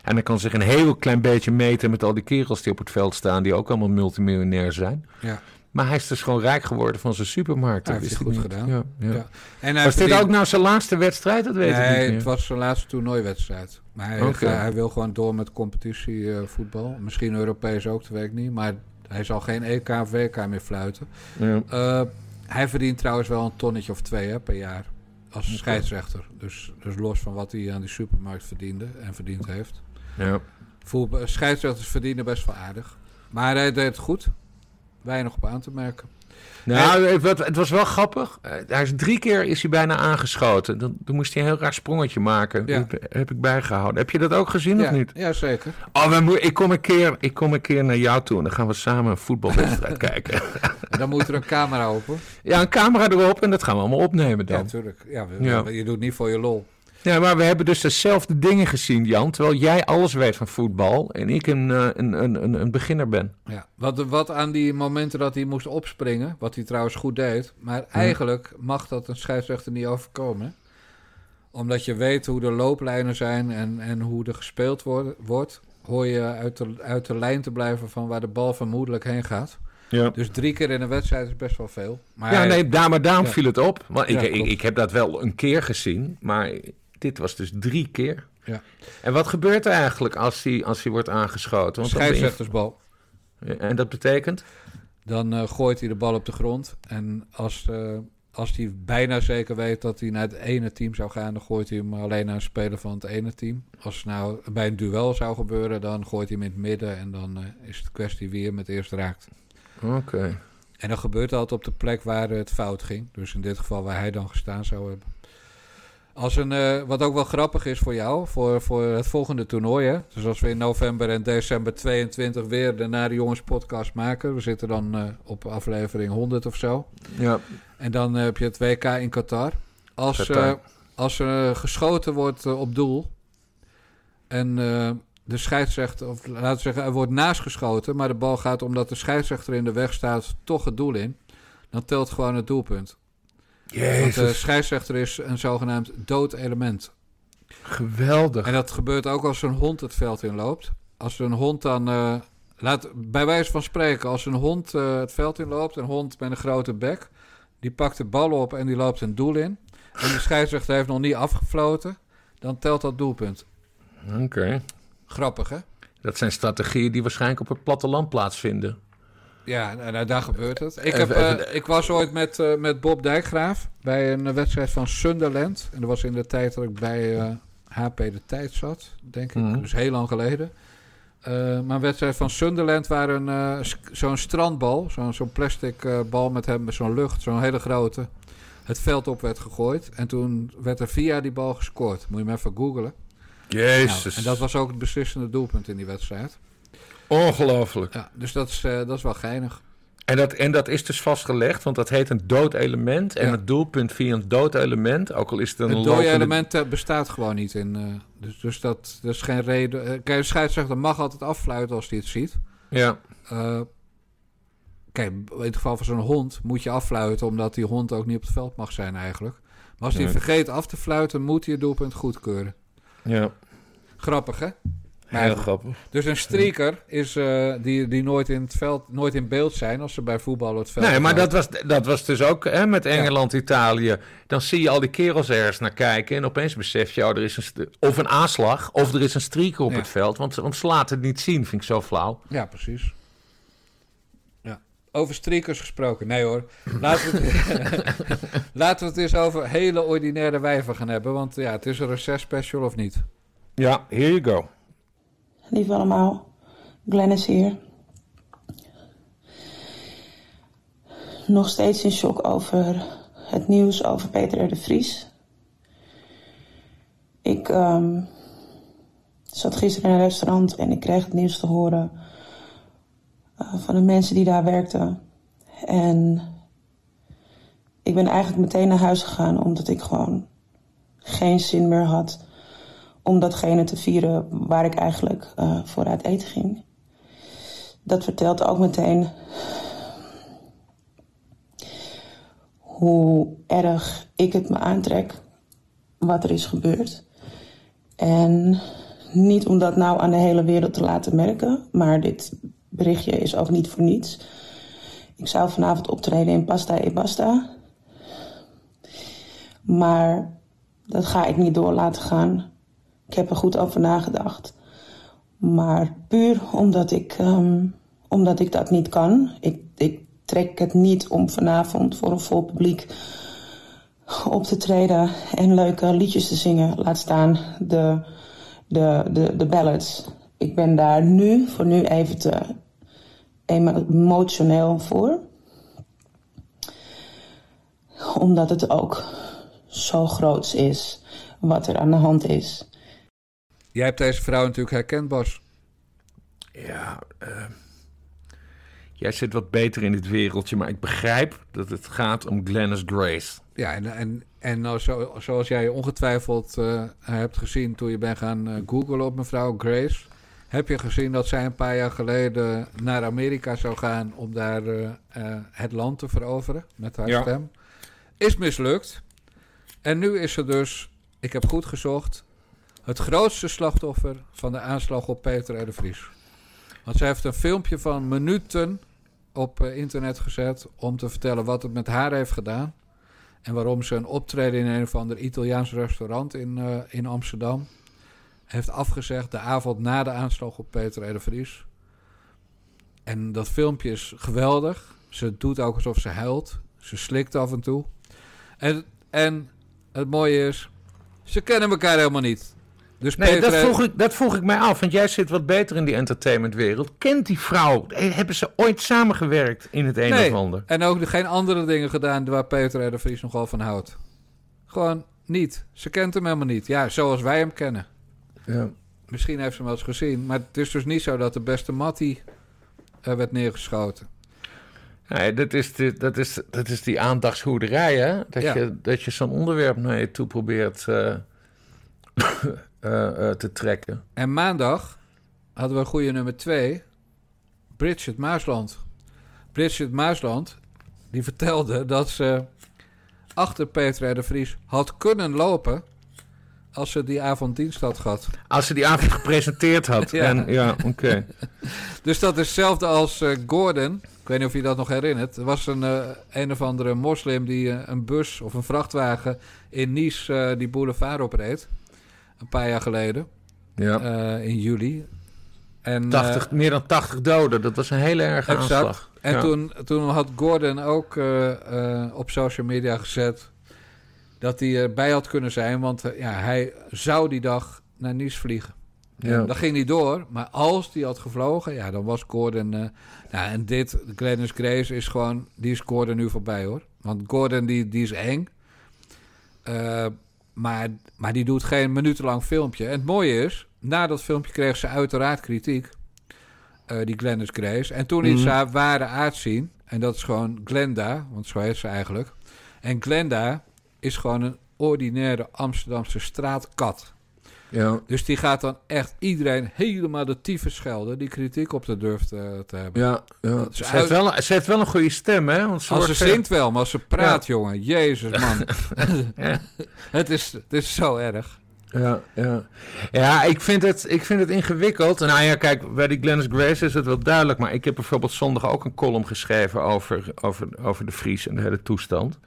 En hij kan zich een heel klein beetje meten met al die kerels die op het veld staan... die ook allemaal multimiljonair zijn. Ja. Maar hij is dus gewoon rijk geworden van zijn supermarkt. Hij Dat heeft wist het ik goed niet. gedaan. Ja, ja. Ja. En Was dit ook nou zijn laatste wedstrijd? Dat weet ik nee, niet meer. het was zijn laatste toernooiwedstrijd. Maar hij, Oké. hij, hij wil gewoon door met competitievoetbal. Misschien Europees ook, dat weet ik niet. Maar hij zal geen EK of WK meer fluiten. Ja. Eh, hij verdient trouwens wel een tonnetje of twee hè, per jaar. Als scheidsrechter. Dus, dus los van wat hij aan die supermarkt verdiende en verdiend heeft. Ja. Voetbal, scheidsrechters verdienen best wel aardig. Maar hij deed het goed. Weinig op aan te merken. Nou, het, het was wel grappig. Eh, Hij is drie keer is hij bijna aangeschoten. Dan, toen moest hij een heel raar sprongetje maken. Ja. Dat heb ik bijgehouden. Heb je dat ook gezien ja, of niet? ja, zeker. Oh, we ik, kom een keer, ik kom een keer naar jou toe en dan gaan we samen een voetbalwedstrijd kijken. En dan moet er een camera open. Ja, een camera erop en dat gaan we allemaal opnemen Ja, dan. natuurlijk. Ja, we- Ja. Je doet niet voor je lol. Ja, maar we hebben dus dezelfde dingen gezien, Jan. Terwijl jij alles weet van voetbal en ik een, eh, een, een, een, een beginner ben. Ja. Wat, wat aan die momenten dat hij moest opspringen, wat hij trouwens goed deed. Maar eigenlijk mag dat een scheidsrechter niet overkomen. Omdat je weet hoe de looplijnen zijn en, en hoe er gespeeld wordt, wordt. Hoor je uit de, uit de lijn te blijven van waar de bal vermoedelijk heen gaat. Ja. Dus drie keer in een wedstrijd is best wel veel. Maar Ja, hij- nee, daar, maar daarom Ja. viel het op. Want ik, Ja, ik, ik heb dat wel een keer gezien, maar dit was dus drie keer. Ja. En wat gebeurt er eigenlijk als hij, als hij wordt aangeschoten? Want scheidsrechtersbal. En dat betekent? Dan eh, gooit hij de bal op de grond. En als, eh, als hij bijna zeker weet dat hij naar het ene team zou gaan, dan gooit hij hem alleen naar een speler van het ene team. Als het nou bij een duel zou gebeuren, dan gooit hij hem in het midden. En dan eh, is het kwestie wie hem het eerst raakt. Oké. En dat gebeurt altijd op de plek waar het fout ging. Dus in dit geval waar hij dan gestaan zou hebben. Als een, eh, wat ook wel grappig is voor jou, voor, voor het volgende toernooi. Hè? Dus als we in november en december 22 weer de Nare Jongens podcast maken. We zitten dan eh, op aflevering 100 of zo. Ja. En dan eh, heb je het WK in Qatar. Als, als er geschoten wordt op doel. En de scheidsrechter, of laten we zeggen, er wordt naast geschoten. Maar de bal gaat omdat de scheidsrechter in de weg staat, toch het doel in. Dan telt gewoon het doelpunt. Want de scheidsrechter is een zogenaamd dood element. geweldig. En dat gebeurt ook als een hond het veld inloopt. Als een hond dan, eh, laat, bij wijze van spreken, als een hond eh, het veld inloopt, een hond met een grote bek, die pakt de bal op en die loopt een doel in. En de scheidsrechter heeft nog niet afgefloten, dan telt dat doelpunt. Oké. Grappig, hè? Dat zijn strategieën die waarschijnlijk op het platteland plaatsvinden. Ja, nou, nou, daar gebeurt het. Ik, heb, eh, ik was ooit met, eh, met Bob Dijkgraaf bij een eh, wedstrijd van Sunderland. En dat was in de tijd dat ik bij, HP de tijd zat, denk ik. Dus heel lang geleden. Maar een wedstrijd van Sunderland waar een, zo'n strandbal, zo'n zo'n plastic bal met hem met zo'n lucht, zo'n hele grote, het veld op werd gegooid. En toen werd er via die bal gescoord. Moet je maar even googlen. Jezus. Nou, en dat was ook het beslissende doelpunt in die wedstrijd. Ongelooflijk. Ja, dus dat is, eh, dat is wel geinig. En dat, en dat is dus vastgelegd, want dat heet een doodelement. En Ja. het doelpunt via een doodelement, ook al is het een Het dode lopende- element eh, bestaat gewoon niet in. eh, dus, dus dat, dat is geen reden. eh, kijk, de scheidsrechter mag altijd affluiten als hij het ziet. Ja, kijk, in het geval van zo'n hond moet je affluiten, omdat die hond ook niet op het veld mag zijn eigenlijk. Maar als hij Nee. vergeet af te fluiten, moet hij het doelpunt goedkeuren. ja. Grappig, hè? Heel grappig. Dus een streaker is eh, die, die nooit in het veld, nooit in beeld zijn als ze bij voetbal het veld. Nee, maar dat was, dat was dus ook hè, met Engeland, Italië. Dan zie je al die kerels ergens naar kijken. En opeens besef je, oh, er is een of een aanslag. Of er is een streaker op Ja. het veld. Want, want ze laten het niet zien, vind ik zo flauw. Ja, precies. Ja. Over streakers gesproken. Nee hoor. Laten we, het, laten we het eens over hele ordinaire wijven gaan hebben. Want ja, het is een recess special of niet? Ja, here you go. Lief allemaal, Glennis hier. Nog steeds in shock over het nieuws over Peter de Vries. Ik ehm, zat gisteren in een restaurant en ik kreeg het nieuws te horen eh, van de mensen die daar werkten. En ik ben eigenlijk meteen naar huis gegaan omdat ik gewoon geen zin meer had om datgene te vieren waar ik eigenlijk eh, voor uit eten ging. Dat vertelt ook meteen hoe erg ik het me aantrek wat er is gebeurd. En niet om dat nou aan de hele wereld te laten merken, maar dit berichtje is ook niet voor niets. Ik zou vanavond optreden in Pasta e Basta. Maar dat ga ik niet door laten gaan. Ik heb er goed over nagedacht. Maar puur omdat ik, ehm, omdat ik dat niet kan. Ik, ik trek het niet om vanavond voor een vol publiek op te treden en leuke liedjes te zingen. Laat staan de, de, de, de ballads. Ik ben daar nu, voor nu even te emotioneel voor. Omdat het ook zo groots is wat er aan de hand is. Jij hebt deze vrouw natuurlijk herkend, Bas. Ja, eh, jij zit wat beter in dit wereldje, maar ik begrijp dat het gaat om Glennis Grace. Ja, en, en, en nou, zo, zoals jij ongetwijfeld eh, hebt gezien toen je bent gaan eh, googlen op mevrouw Grace... heb je gezien dat zij een paar jaar geleden naar Amerika zou gaan... om daar het land te veroveren met haar Ja. stem. Is mislukt. En nu is ze dus, ik heb goed gezocht... het grootste slachtoffer van de aanslag op Peter R. de Vries. Want zij heeft een filmpje van minuten op eh, internet gezet... om te vertellen wat het met haar heeft gedaan... En waarom ze een optreden in een of ander Italiaans restaurant in, eh, in Amsterdam heeft afgezegd de avond na de aanslag op Peter R. de Vries. En dat filmpje is geweldig. Ze doet ook alsof ze huilt. Ze slikt af en toe. En, en het mooie is, ze kennen elkaar helemaal niet. Dus Nee, Peter dat vroeg, ik, dat vroeg ik mij af, want jij zit wat beter in die entertainmentwereld. Kent die vrouw? Eh, Hebben ze ooit samengewerkt in het een Nee, of ander? en ook geen andere dingen gedaan waar Peter R. de Vries nogal van houdt. Gewoon niet. Ze kent hem helemaal niet. Ja, zoals wij hem kennen. Ja. Misschien heeft ze hem wel eens gezien. Maar het is dus niet zo dat de beste Mattie eh, werd neergeschoten. Nee, dat is, de, dat, is, dat is die aandachtshoederij, hè? Dat Ja. je, dat je zo'n onderwerp naar je toe probeert eh, te trekken. En maandag hadden we een goede nummer twee. Bridget Maasland. Bridget Maasland, die vertelde dat ze achter Peter R. de Vries had kunnen lopen... als ze die avond dienst had gehad. Als ze die avond gepresenteerd had. Ja. En, ja, oké. Dus dat is hetzelfde als eh, Gordon. Ik weet niet of je dat nog herinnert. Er was een, eh, een of andere moslim die eh, een bus of een vrachtwagen in Nice eh, die boulevard opreed. Een paar jaar geleden, Ja. eh, in juli. En, eh, 80, meer dan 80 doden, dat was een hele erge Exact. aanslag. En Ja. toen, toen had Gordon ook eh, eh, op social media gezet... dat hij erbij had kunnen zijn. Want eh, ja, hij zou die dag naar Nice vliegen. Ja. En dat ging niet door. Maar als die had gevlogen, ja, dan was Gordon... eh nou, en dit, Glennis Grace is gewoon... Die is Gordon nu voorbij, hoor. Want Gordon, die, die is eng. Eh, maar, maar die doet geen minutenlang filmpje. En het mooie is, na dat filmpje kreeg ze uiteraard kritiek. eh, die Glennis Grace. En toen liet ze Mhm. haar ware aard zien. En dat is gewoon Glenda, want zo heet ze eigenlijk. En Glenda is gewoon een ordinaire Amsterdamse straatkat. Ja. Dus die gaat dan echt iedereen helemaal de tyfus schelden... die kritiek op de durft te hebben. Ja, ja. is Ze, uit- heeft wel, ze heeft wel een goede stem, hè? Want ze Als ze wel, maar als ze praat, jongen. Jezus, man. Het, is, het is zo erg. Ja, ja. ja ik, vind het, ik vind het ingewikkeld. Nou ja, kijk, bij die Glennis Grace is het wel duidelijk. Maar ik heb bijvoorbeeld zondag ook een column geschreven over, over, over de Vries en de hele toestand.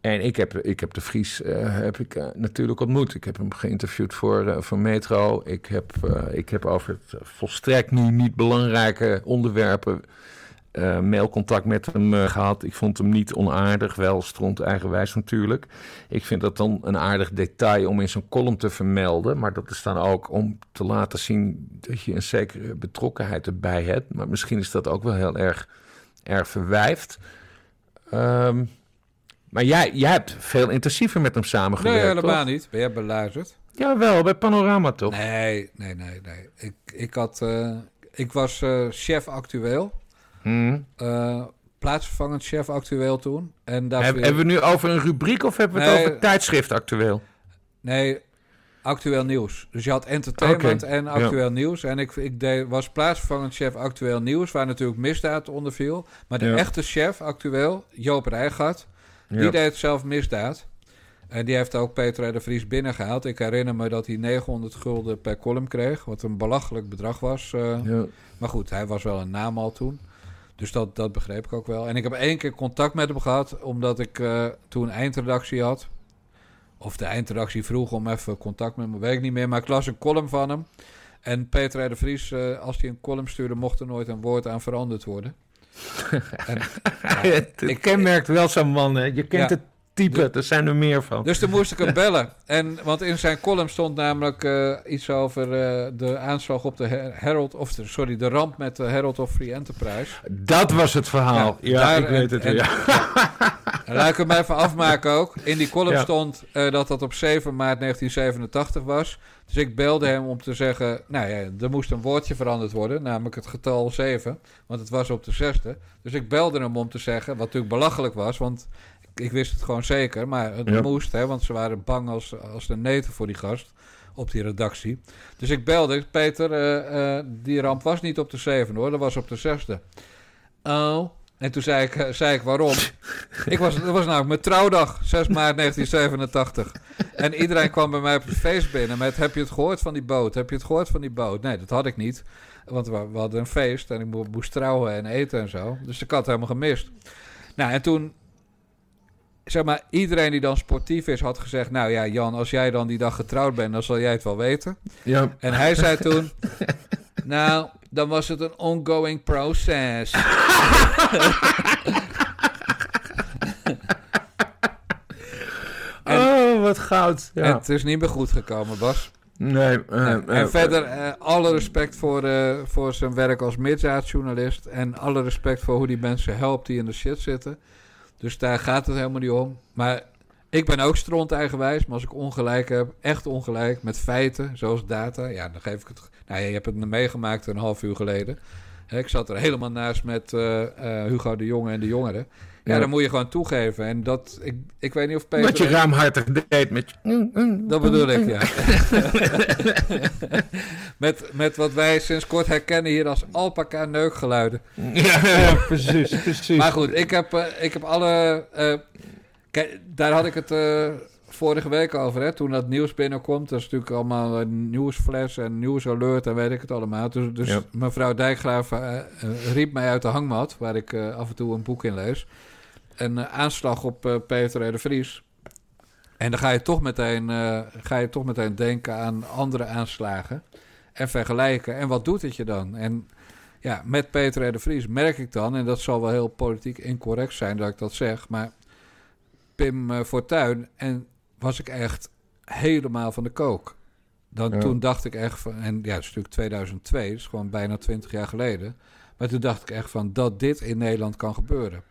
En ik heb, ik heb de Vries eh, heb ik, eh, natuurlijk ontmoet. Ik heb hem geïnterviewd voor, voor Metro. Ik heb, ik heb over het volstrekt nu niet belangrijke onderwerpen mailcontact met hem eh, gehad. Ik vond hem niet onaardig, wel stront eigenwijs natuurlijk. Ik vind dat dan een aardig detail om in zo'n column te vermelden. Maar dat is dan ook om te laten zien dat je een zekere betrokkenheid erbij hebt. Maar misschien is dat ook wel heel erg, erg verwijfd. Ehm, maar jij, jij hebt veel intensiever met hem Nee, samengewerkt, helemaal toch? niet. Ben jij beluisterd? Jawel, bij Panorama toch? Nee, nee, nee, nee. Ik, ik, had, eh, ik was eh, chef actueel. Hm. eh, plaatsvervangend chef actueel toen. En daar Heb- hebben we nu over een rubriek of hebben we het Nee. over tijdschrift actueel? Nee, actueel nieuws. Dus je had entertainment en ja. actueel nieuws. En ik, ik deed, was plaatsvervangend chef actueel nieuws, waar natuurlijk misdaad onder viel. Maar de Ja. echte chef actueel, Joop Rijgaard, die Ja. deed zelf misdaad. En die heeft ook Peter R. de Vries binnengehaald. Ik herinner me dat hij 900 gulden per column kreeg, wat een belachelijk bedrag was. eh. Ja. Maar goed, hij was wel een naam al toen. Dus dat, dat begreep ik ook wel. En ik heb één keer contact met hem gehad, omdat ik eh, toen eindredactie had. Of de eindredactie vroeg om even contact met me, weet ik niet meer. Maar ik las een column van hem. En Peter R. de Vries, eh, als hij een column stuurde, mocht er nooit een woord aan veranderd worden. En, ja, het ik- kenmerkt wel zo'n man, hè. Je kent Ja. het type, er zijn er meer van. Dus toen moest ik hem bellen. En, want in zijn column stond namelijk eh, iets over eh, de aanslag op de Her- Herald... Of de, sorry, de ramp met de Herald of Free Enterprise. Dat was het verhaal. Ja, daar- ik weet het en- weer. En laat ik hem even afmaken ook. In die column Ja. stond eh, dat dat op 7 maart 1987 was. Dus ik belde hem om te zeggen... Nou ja, er moest een woordje veranderd worden. Namelijk het getal 7. Want het was op de zesde. Dus ik belde hem om te zeggen... Wat natuurlijk belachelijk was. Want ik, wist het gewoon zeker. Maar het Ja. moest, hè, want ze waren bang als, als de neten voor die gast. Op die redactie. Dus ik belde. Peter, eh, eh, die ramp was niet op de zevende hoor. Dat was op de zesde. Oh... En toen zei ik, eh, zei ik waarom. Ik was, dat was namelijk mijn trouwdag, 6 maart 1987. En iedereen kwam bij mij op het feest binnen met... heb je het gehoord van die boot? Heb je het gehoord van die boot? Nee, dat had ik niet. Want we, we hadden een feest en ik mo- moest trouwen en eten en zo. Dus ik had het helemaal gemist. Nou, en toen... Zeg maar, iedereen die dan sportief is had gezegd... Nou ja, Jan, als jij dan die dag getrouwd bent, dan zal jij het wel weten. Ja. En hij zei toen... nou, dan was het een ongoing process. En- oh, wat goud. En Ja. het is niet meer goed gekomen, Bas. Nee, eh, Nee. eh, en verder, eh, alle respect voor, voor zijn werk als misdaadjournalist. En alle respect voor hoe die mensen helpt die in de shit zitten. Dus daar gaat het helemaal niet om. Maar ik ben ook stront eigenwijs. Maar als ik ongelijk heb, echt ongelijk, met feiten, zoals data. Ja, dan geef ik het... Nou je hebt het meegemaakt een half uur geleden. Ik zat er helemaal naast met eh, eh, Hugo de Jonge en de jongeren. Ja, Ja. dan moet je gewoon toegeven. En dat, ik, ik weet niet of Peter... Wat je ruimhartig deed met je... Dat bedoel ik, ja. met, met wat wij sinds kort herkennen hier als alpaca neukgeluiden. Ja, ja, precies, precies. Maar goed, ik heb, eh, ik heb alle... eh, kijk, daar had ik het eh, vorige week over, hè, toen dat nieuws binnenkomt. Dat is natuurlijk allemaal een nieuwsflash en nieuwsalert en weet ik het allemaal. Dus, dus Ja. mevrouw Dijkgraaf riep mij uit de hangmat, waar ik af en toe een boek in lees. Een eh, aanslag op eh, Peter R. de Vries. En dan ga je, toch meteen, eh, ga je toch meteen denken aan andere aanslagen en vergelijken. En wat doet het je dan? En ja, met Peter R. de Vries merk ik dan, en dat zal wel heel politiek incorrect zijn dat ik dat zeg, maar Pim Fortuyn en was ik echt helemaal van de kook. Dan, Ja. Toen dacht ik echt van, en ja, het is natuurlijk 2002, dus gewoon bijna 20 jaar geleden. Maar toen dacht ik echt van dat dit in Nederland kan gebeuren.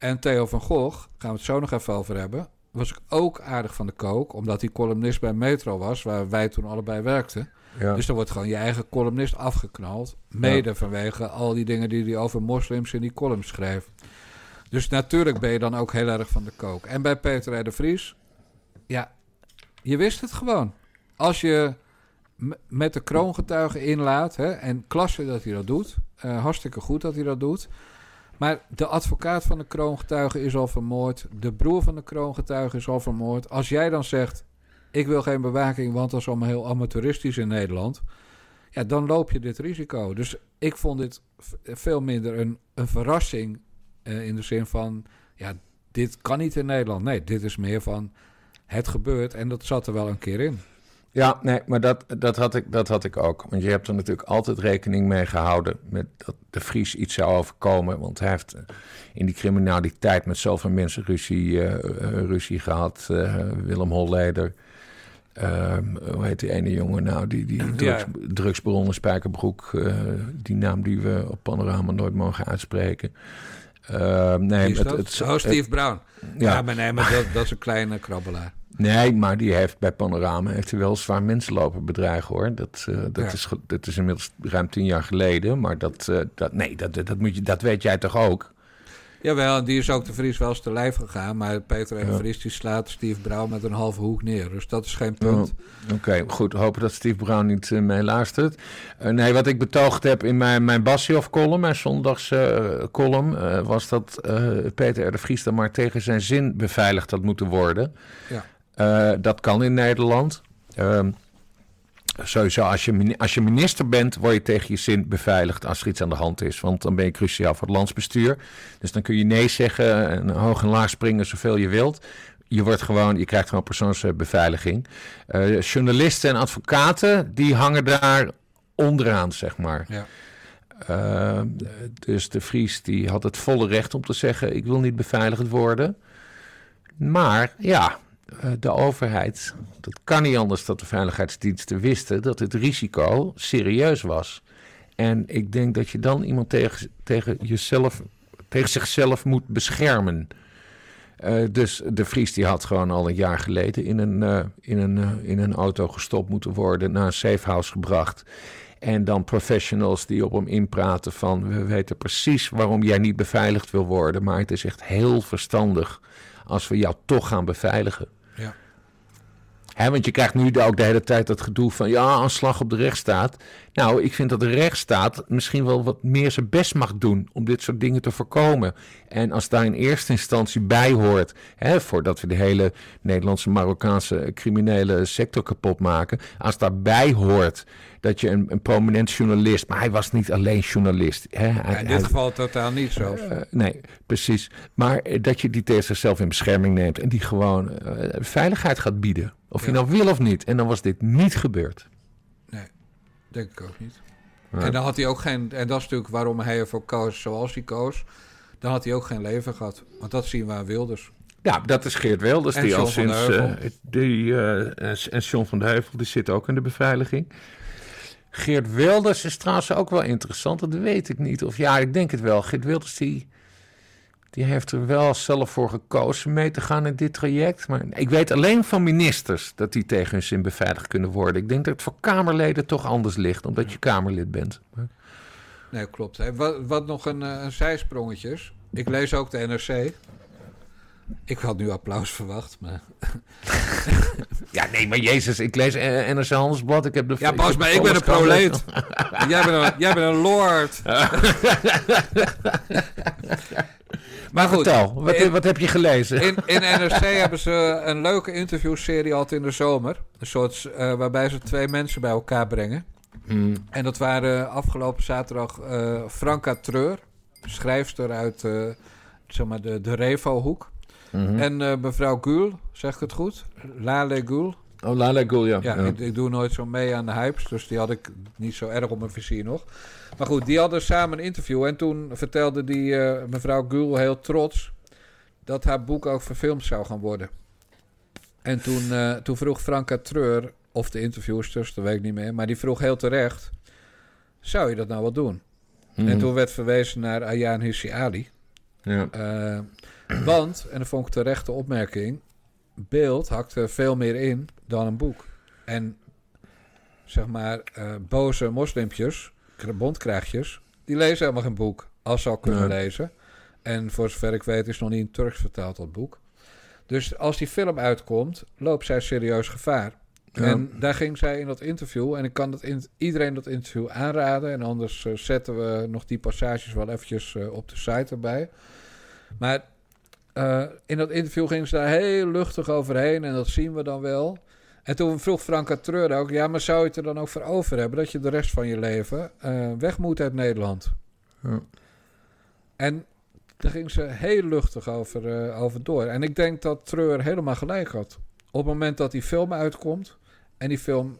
En Theo van Gogh, gaan we het zo nog even over hebben, was ik ook aardig van de kook, omdat hij columnist bij Metro was, waar wij toen allebei werkten. Ja. Dus dan wordt gewoon je eigen columnist afgeknald. Mede vanwege al die dingen die hij over moslims in die column schreef. Dus natuurlijk ben je dan ook heel erg van de kook. En bij Peter R. de Vries, ja, je wist het gewoon. Als je met de kroongetuigen inlaat, hè, en klasse dat hij dat doet, eh, hartstikke goed dat hij dat doet. Maar de advocaat van de kroongetuige is al vermoord. De broer van de kroongetuige is al vermoord. Als jij dan zegt, ik wil geen bewaking, want dat is allemaal heel amateuristisch in Nederland. Ja, dan loop je dit risico. Dus ik vond dit veel minder een, een verrassing eh, in de zin van, ja, dit kan niet in Nederland. Nee, dit is meer van, het gebeurt en dat zat er wel een keer in. Ja, nee, maar dat, dat, had ik, dat had ik ook. Want je hebt er natuurlijk altijd rekening mee gehouden met dat de Vries iets zou overkomen. Want hij heeft eh, in die criminaliteit met zoveel mensen ruzie, eh, ruzie gehad. Eh, Willem Holleder. Ehm, hoe heet die ene jongen nou? Die, die drugs, drugsbaron in Spijkerbroek. die naam die we op Panorama nooit mogen uitspreken. Ehm, nee, het- het- oh, Steve Brown. ja. Ja, maar nee, maar dat, dat is een kleine krabbelaar. Nee, maar die heeft bij Panorama heeft hij wel zwaar mensen lopen bedreigen hoor. Dat, eh, dat, Ja. is, dat is inmiddels ruim tien jaar geleden. Maar dat, eh, dat, nee, dat, dat, moet je, dat weet jij toch ook? Jawel, die is ook de Vries wel eens te lijf gegaan. Maar Peter en de Ja. Vries die slaat Steve Brown met een halve hoek neer. Dus dat is geen punt. Oké, goed. Hopen dat Steve Brown niet uh, meeluistert. Uh, nee, wat ik betoogd heb in mijn, mijn Bassioff-column, mijn zondags-column, uh, was dat Peter R. de Vries dan maar tegen zijn zin beveiligd had moeten worden. Ja. Uh, dat kan in Nederland. Ehm, sowieso, als je, als je minister bent, word je tegen je zin beveiligd als er iets aan de hand is. Want dan ben je cruciaal voor het landsbestuur. Dus dan kun je nee zeggen en hoog en laag springen zoveel je wilt. Je, wordt gewoon, je krijgt gewoon persoonsbeveiliging. Uh, journalisten en advocaten, die hangen daar onderaan, zeg maar. Ja. Uh, dus de Vries die had het volle recht om te zeggen: ik wil niet beveiligd worden. Maar ja, de overheid, dat kan niet anders dat de veiligheidsdiensten wisten dat het risico serieus was. En ik denk dat je dan iemand tegen, tegen, jezelf, tegen zichzelf moet beschermen. Uh, dus de Vries die had gewoon al een jaar geleden in een, uh, in, een, in een auto gestopt moeten worden, naar een safehouse gebracht. En dan professionals die op hem inpraten van we weten precies waarom jij niet beveiligd wil worden, maar het is echt heel verstandig als we jou toch gaan beveiligen. Ja. He, want je krijgt nu ook de hele tijd dat gedoe van ja, aanslag op de rechtsstaat. Nou, ik vind dat de rechtsstaat misschien wel wat meer zijn best mag doen om dit soort dingen te voorkomen. En als daar in eerste instantie bij hoort, voordat we de hele Nederlandse Marokkaanse criminele sector kapot maken, als daarbij hoort dat je een, een prominent journalist, maar hij was niet alleen journalist. Hij, in dit hij, geval totaal niet zo. Uh, nee, precies. Maar uh, dat je die tegen zichzelf in bescherming neemt en die gewoon uh, veiligheid gaat bieden. Of je nou wil of niet. En dan was dit niet gebeurd. Nee, denk ik ook niet. En dan had hij ook geen. En dat is natuurlijk waarom hij ervoor koos zoals hij koos. Dan had hij ook geen leven gehad. Want dat zien we aan Wilders. Ja, dat is Geert Wilders. En die John al sinds. Uh, die, uh, en John van de Heuvel, die zit ook in de beveiliging. Geert Wilders is trouwens ook wel interessant. Dat weet ik niet. Of ja, ik denk het wel. Geert Wilders die, die heeft er wel zelf voor gekozen mee te gaan in dit traject. Maar ik weet alleen van ministers dat die tegen hun zin beveiligd kunnen worden. Ik denk dat het voor Kamerleden toch anders ligt, omdat je Kamerlid bent. Maar... Nee, klopt. Hè. Wat, wat nog een, uh, een zijsprongetje. Ik lees ook de NRC. Ik had nu applaus verwacht, maar... ja, nee, maar Jezus, ik lees NRC Handelsblad. Ik heb de ja, pas maar, ik ben een proleet. jij, bent een, jij bent een lord. maar goed. Vertel, wat, in, wat heb je gelezen? In, in NRC hebben ze een leuke interviewserie altijd in de zomer. Een soort uh, waarbij ze twee mensen bij elkaar brengen. Hmm. En dat waren afgelopen zaterdag uh, Franka Treur, schrijfster uit uh, zeg maar de, de Revo-hoek. Mhm. Mm -hmm. En mevrouw Gul, zeg ik het goed? Lale Gul. Oh, Lale Gul, ja. Ja, ja. Ik, ik, doe nooit zo mee aan de hypes, dus die had ik niet zo erg op mijn vizier nog. Maar goed, die hadden samen een interview en toen vertelde die uh, mevrouw Gul heel trots dat haar boek ook verfilmd zou gaan worden. En toen, eh, toen vroeg Franka Treur, of de interviewsters, dat weet ik niet meer, maar die vroeg heel terecht: zou je dat nou wel doen? Mhm. En toen werd verwezen naar Ayaan Hissi Ali. Ja. Eh, want, en dat vond ik terechte opmerking, beeld hakte veel meer in dan een boek. En zeg maar, eh, boze moslimpjes, bondkraagjes, die lezen helemaal geen boek. Als ze al kunnen Nee. lezen. En voor zover ik weet is nog niet in Turks vertaald dat boek. Dus als die film uitkomt, loopt zij serieus gevaar. Ja. En daar ging zij in dat interview. En ik kan dat in, iedereen dat interview aanraden. En anders eh, zetten we nog die passages wel eventjes eh, op de site erbij. Maar eh, in dat interview ging ze daar heel luchtig overheen. En dat zien we dan wel. En toen vroeg Franka Treur ook... Ja, maar zou je het er dan ook voor over hebben... dat je de rest van je leven eh, weg moet uit Nederland? Ja. En daar ging ze heel luchtig over, eh, over door. En ik denk dat Treur helemaal gelijk had. Op het moment dat die film uitkomt... en die film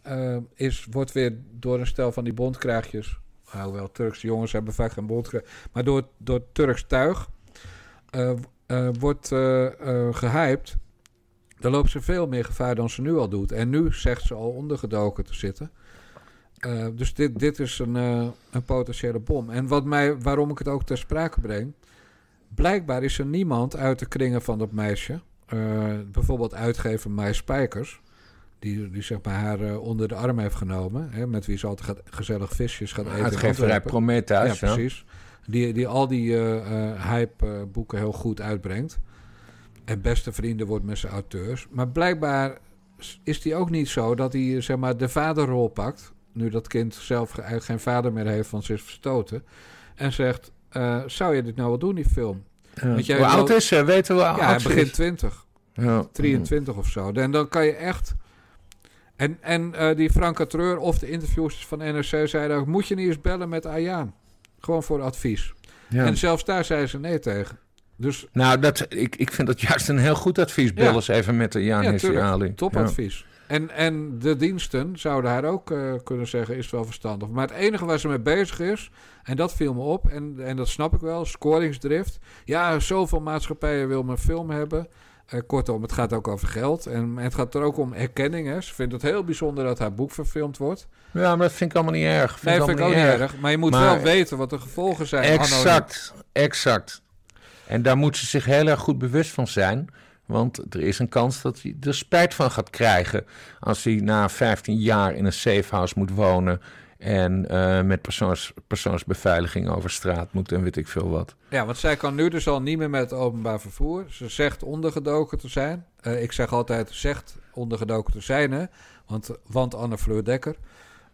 is, wordt weer door een stel van die bondkraagjes... hoewel Turkse jongens hebben vaak geen bondkraag... maar door, door Turks tuig... eh, wordt eh, eh, gehyped... dan loopt ze veel meer gevaar dan ze nu al doet. En nu zegt ze al ondergedoken te zitten... Dus dit, dit is een, een potentiële bom. En wat mij, waarom ik het ook ter sprake breng. Blijkbaar is er niemand uit de kringen van dat meisje. bijvoorbeeld uitgever Mai Spijkers. Die, die zeg maar haar onder de arm heeft genomen. Hè, met wie ze altijd gaat, gezellig visjes gaat eten. Uitgeverij. Prometheus. Ja, precies. Die, die al die eh, eh, hype-boeken heel goed uitbrengt. En beste vrienden wordt met zijn auteurs. Maar blijkbaar is die ook niet zo dat hij eh, zeg maar, de vaderrol pakt. Nu dat kind zelf eigenlijk geen vader meer heeft, want ze is verstoten. En zegt: eh, Zou je dit nou wel doen, die film? Ja. Want jij Hoe oud is ze? Weten we ja, hij oud ze begint is? 20. Ja. 23 of zo. En dan kan je echt. En, en eh, die Franka Treur of de interviewers van NRC zeiden ook: moet je niet eens bellen met Ayaan? Gewoon voor advies. Ja. En zelfs daar zeiden ze nee tegen. Dus Nou, dat, ik, ik vind dat juist een heel goed advies. Bel Ja. eens even met de Jan ja, Hissi tuurlijk, Ali. topadvies. En, en de diensten zouden haar ook eh, kunnen zeggen: is wel verstandig. Maar het enige waar ze mee bezig is, en dat viel me op, en, en dat snap ik wel, scoringsdrift. Ja, zoveel maatschappijen wil mijn film hebben. Eh, kortom, het gaat ook over geld. En het gaat er ook om erkenning. Hè. Ze vindt het heel bijzonder dat haar boek verfilmd wordt. Ja. maar dat vind ik allemaal niet erg. Nee, dat vind ik ook niet erg. Maar je moet Maar- wel weten wat de gevolgen zijn. anno. Exact, exact. En daar moet ze zich heel erg goed bewust van zijn. Want er is een kans dat hij er spijt van gaat krijgen. als hij na 15 jaar in een safehouse moet wonen. En eh, met persoons, persoonsbeveiliging over straat moet en weet ik veel wat. Ja, want zij kan nu dus al niet meer met het openbaar vervoer. Ze zegt ondergedoken te zijn. Eh, ik zeg altijd zegt ondergedoken te zijn, hè. Want, want Anne Fleur Dekker.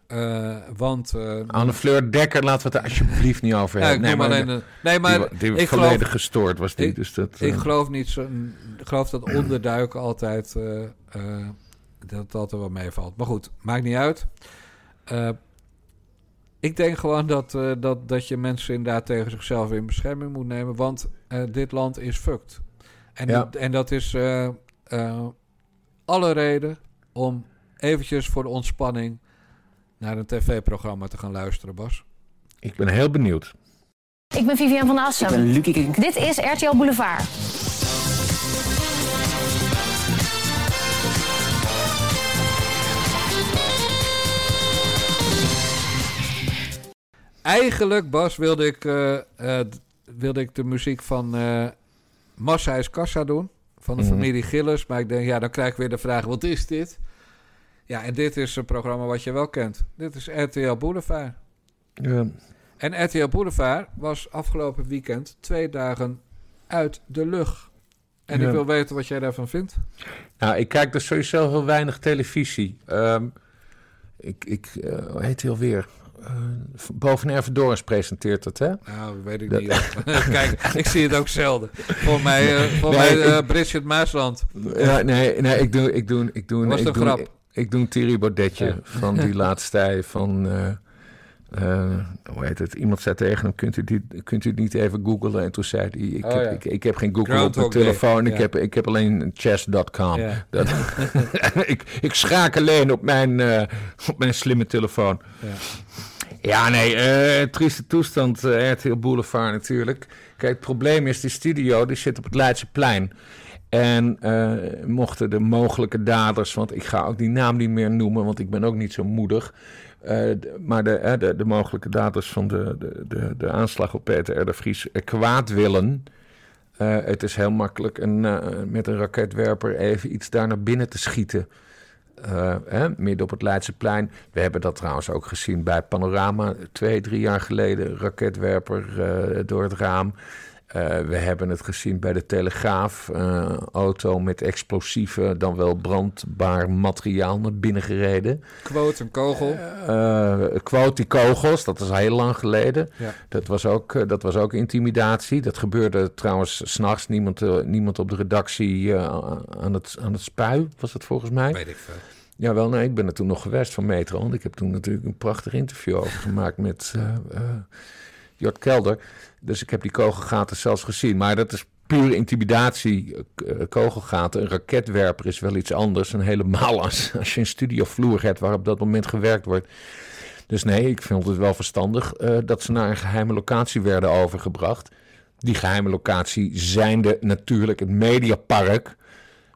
Eh, want... Anne Fleur Dekker, laten we het er alsjeblieft niet over ja, hebben. noem maar alleen... een- nee, maar die, ik volledig geloof, gestoord was die. ik- dus dat, ik geloof niet zo... Ik geloof dat onderduiken altijd... dat dat er wel meevalt. Maar goed, maakt niet uit. Ik denk gewoon dat, eh, dat, dat je mensen inderdaad tegen zichzelf in bescherming moet nemen. Want eh, dit land is fucked. En, Ja. en dat is eh, eh, alle reden om eventjes voor de ontspanning naar een tv-programma te gaan luisteren, Bas. ik ben heel benieuwd. Ik ben Vivian van Assem. Dit is RTL Boulevard. Eigenlijk, Bas, wilde ik, eh, eh, wilde ik de muziek van eh Massa is Kassa doen. Van de Mhm. familie Gillis. Maar ik denk, ja, dan krijg ik weer de vraag, wat is dit? Ja, en dit is een programma wat je wel kent. Dit is RTL Boulevard. Ja. En RTL Boulevard was afgelopen weekend twee dagen uit de lucht. En Ja. ik wil weten wat jij daarvan vindt. Nou, ik kijk dus sowieso heel weinig televisie. Ehm, ik, ik hoe heet hij alweer? Uh, Boven Ervedorens presenteert het, hè? Nou, weet ik Dat- niet. Kijk, ik zie het ook zelden. Voor mij, eh voor Nee, mij ik- eh, Bridget Maasland. Ja, nee, nee, ik doe, ik doe, ik doe, Was ik een doe, grap? Ik, ik doe een Thierry Baudetje Ja. van die laatste van, eh, eh, hoe heet het? Iemand zei tegen hem, kunt u, die, kunt u niet even googlen? En toen zei hij, ik, Oh, heb, ja. ik, ik heb geen Google Groundhog op mijn telefoon, ik, heb, ik heb alleen chess.com. Ja. Dat, ik, ik schaak alleen op mijn, eh, op mijn slimme telefoon. Ja. Ja, nee, eh, trieste toestand, eh RTL Boulevard natuurlijk. Kijk, het probleem is, die studio die zit op het Leidseplein. En eh, mochten de mogelijke daders, want ik ga ook die naam niet meer noemen, want ik ben ook niet zo moedig. maar de, de, de mogelijke daders van de, de, de, aanslag op Peter R. de Vries kwaad willen. het is heel makkelijk een, met een raketwerper even iets daar naar binnen te schieten. Eh, hè, midden op het Leidseplein. We hebben dat trouwens ook gezien bij Panorama twee, drie jaar geleden. Raketwerper eh, door het raam. Eh, we hebben het gezien bij de Telegraaf. eh, auto met explosieven, dan wel brandbaar materiaal naar binnen gereden. Quote, een kogel. Eh quote die kogels, dat is heel lang geleden. Ja. Dat, was ook, dat was ook intimidatie. Dat gebeurde trouwens s'nachts. Niemand, niemand op de redactie aan, het, aan het spui, was het volgens mij. Weet ik veel. Ja, wel, nee, ik ben er toen nog geweest van Metro. Want ik heb toen natuurlijk een prachtig interview over gemaakt met Jort Kelder. Dus ik heb die kogelgaten zelfs gezien. Maar dat is pure intimidatie, eh, kogelgaten. Een raketwerper is wel iets anders. En helemaal als, als je een studiovloer hebt waar op dat moment gewerkt wordt. Dus nee, ik vind het wel verstandig eh, dat ze naar een geheime locatie werden overgebracht. Die geheime locatie zijnde natuurlijk het Mediapark.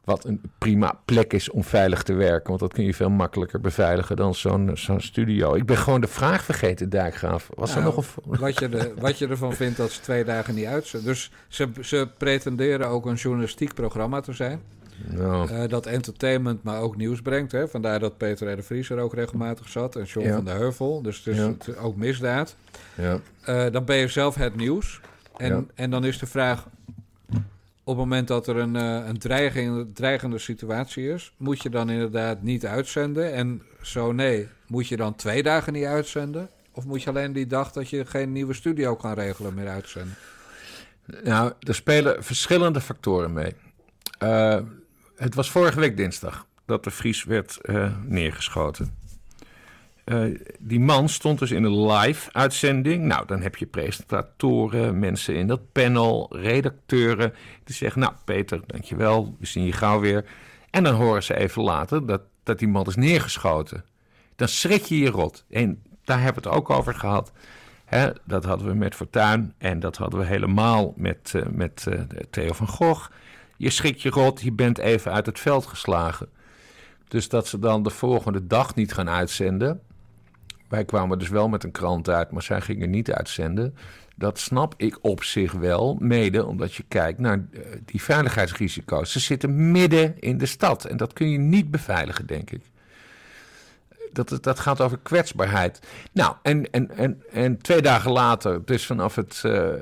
Wat een prima plek is om veilig te werken. Want dat kun je veel makkelijker beveiligen dan zo'n zo'n studio. Ik ben gewoon de vraag vergeten, Dijkgraaf. Was er Nou, nog. Wat je, er, wat je ervan vindt dat ze twee dagen niet uitzenden. Dus ze, ze pretenderen ook een journalistiek programma te zijn. Nou, eh, dat entertainment, maar ook nieuws brengt. Hè? Vandaar dat Peter R. de Vries er ook regelmatig zat. En John Ja. van der Heuvel. Dus het is Ja. het- ook misdaad. ja. Eh, dan ben je zelf het nieuws. En, en dan is de vraag... Op het moment dat er een, eh, een dreiging, dreigende situatie is... moet je dan inderdaad niet uitzenden? En zo nee, moet je dan twee dagen niet uitzenden? Of moet je alleen die dag dat je geen nieuwe studio kan regelen meer uitzenden? Nou, er spelen verschillende factoren mee. Eh, het was vorige week dinsdag dat de Vries werd eh, neergeschoten. Eh, die man stond dus in een live-uitzending. Nou, dan heb je presentatoren, mensen in dat panel, redacteuren. Die zeggen, nou Peter, dankjewel, we zien je gauw weer. En dan horen ze even later dat, dat die man is neergeschoten. Dan schrik je je rot. En daar hebben we het ook over gehad. Dat hadden we met Fortuyn en dat hadden we helemaal met, eh, met eh, Theo van Gogh. Je schrikt je rot, je bent even uit het veld geslagen. Dus dat ze dan de volgende dag niet gaan uitzenden. Wij kwamen dus wel met een krant uit, maar zij gingen niet uitzenden. Dat snap ik op zich wel, mede omdat je kijkt naar eh, die veiligheidsrisico's. Ze zitten midden in de stad en dat kun je niet beveiligen, denk ik. Dat, dat gaat over kwetsbaarheid. Nou, en, en, en, en twee dagen later, dus vanaf het, eh,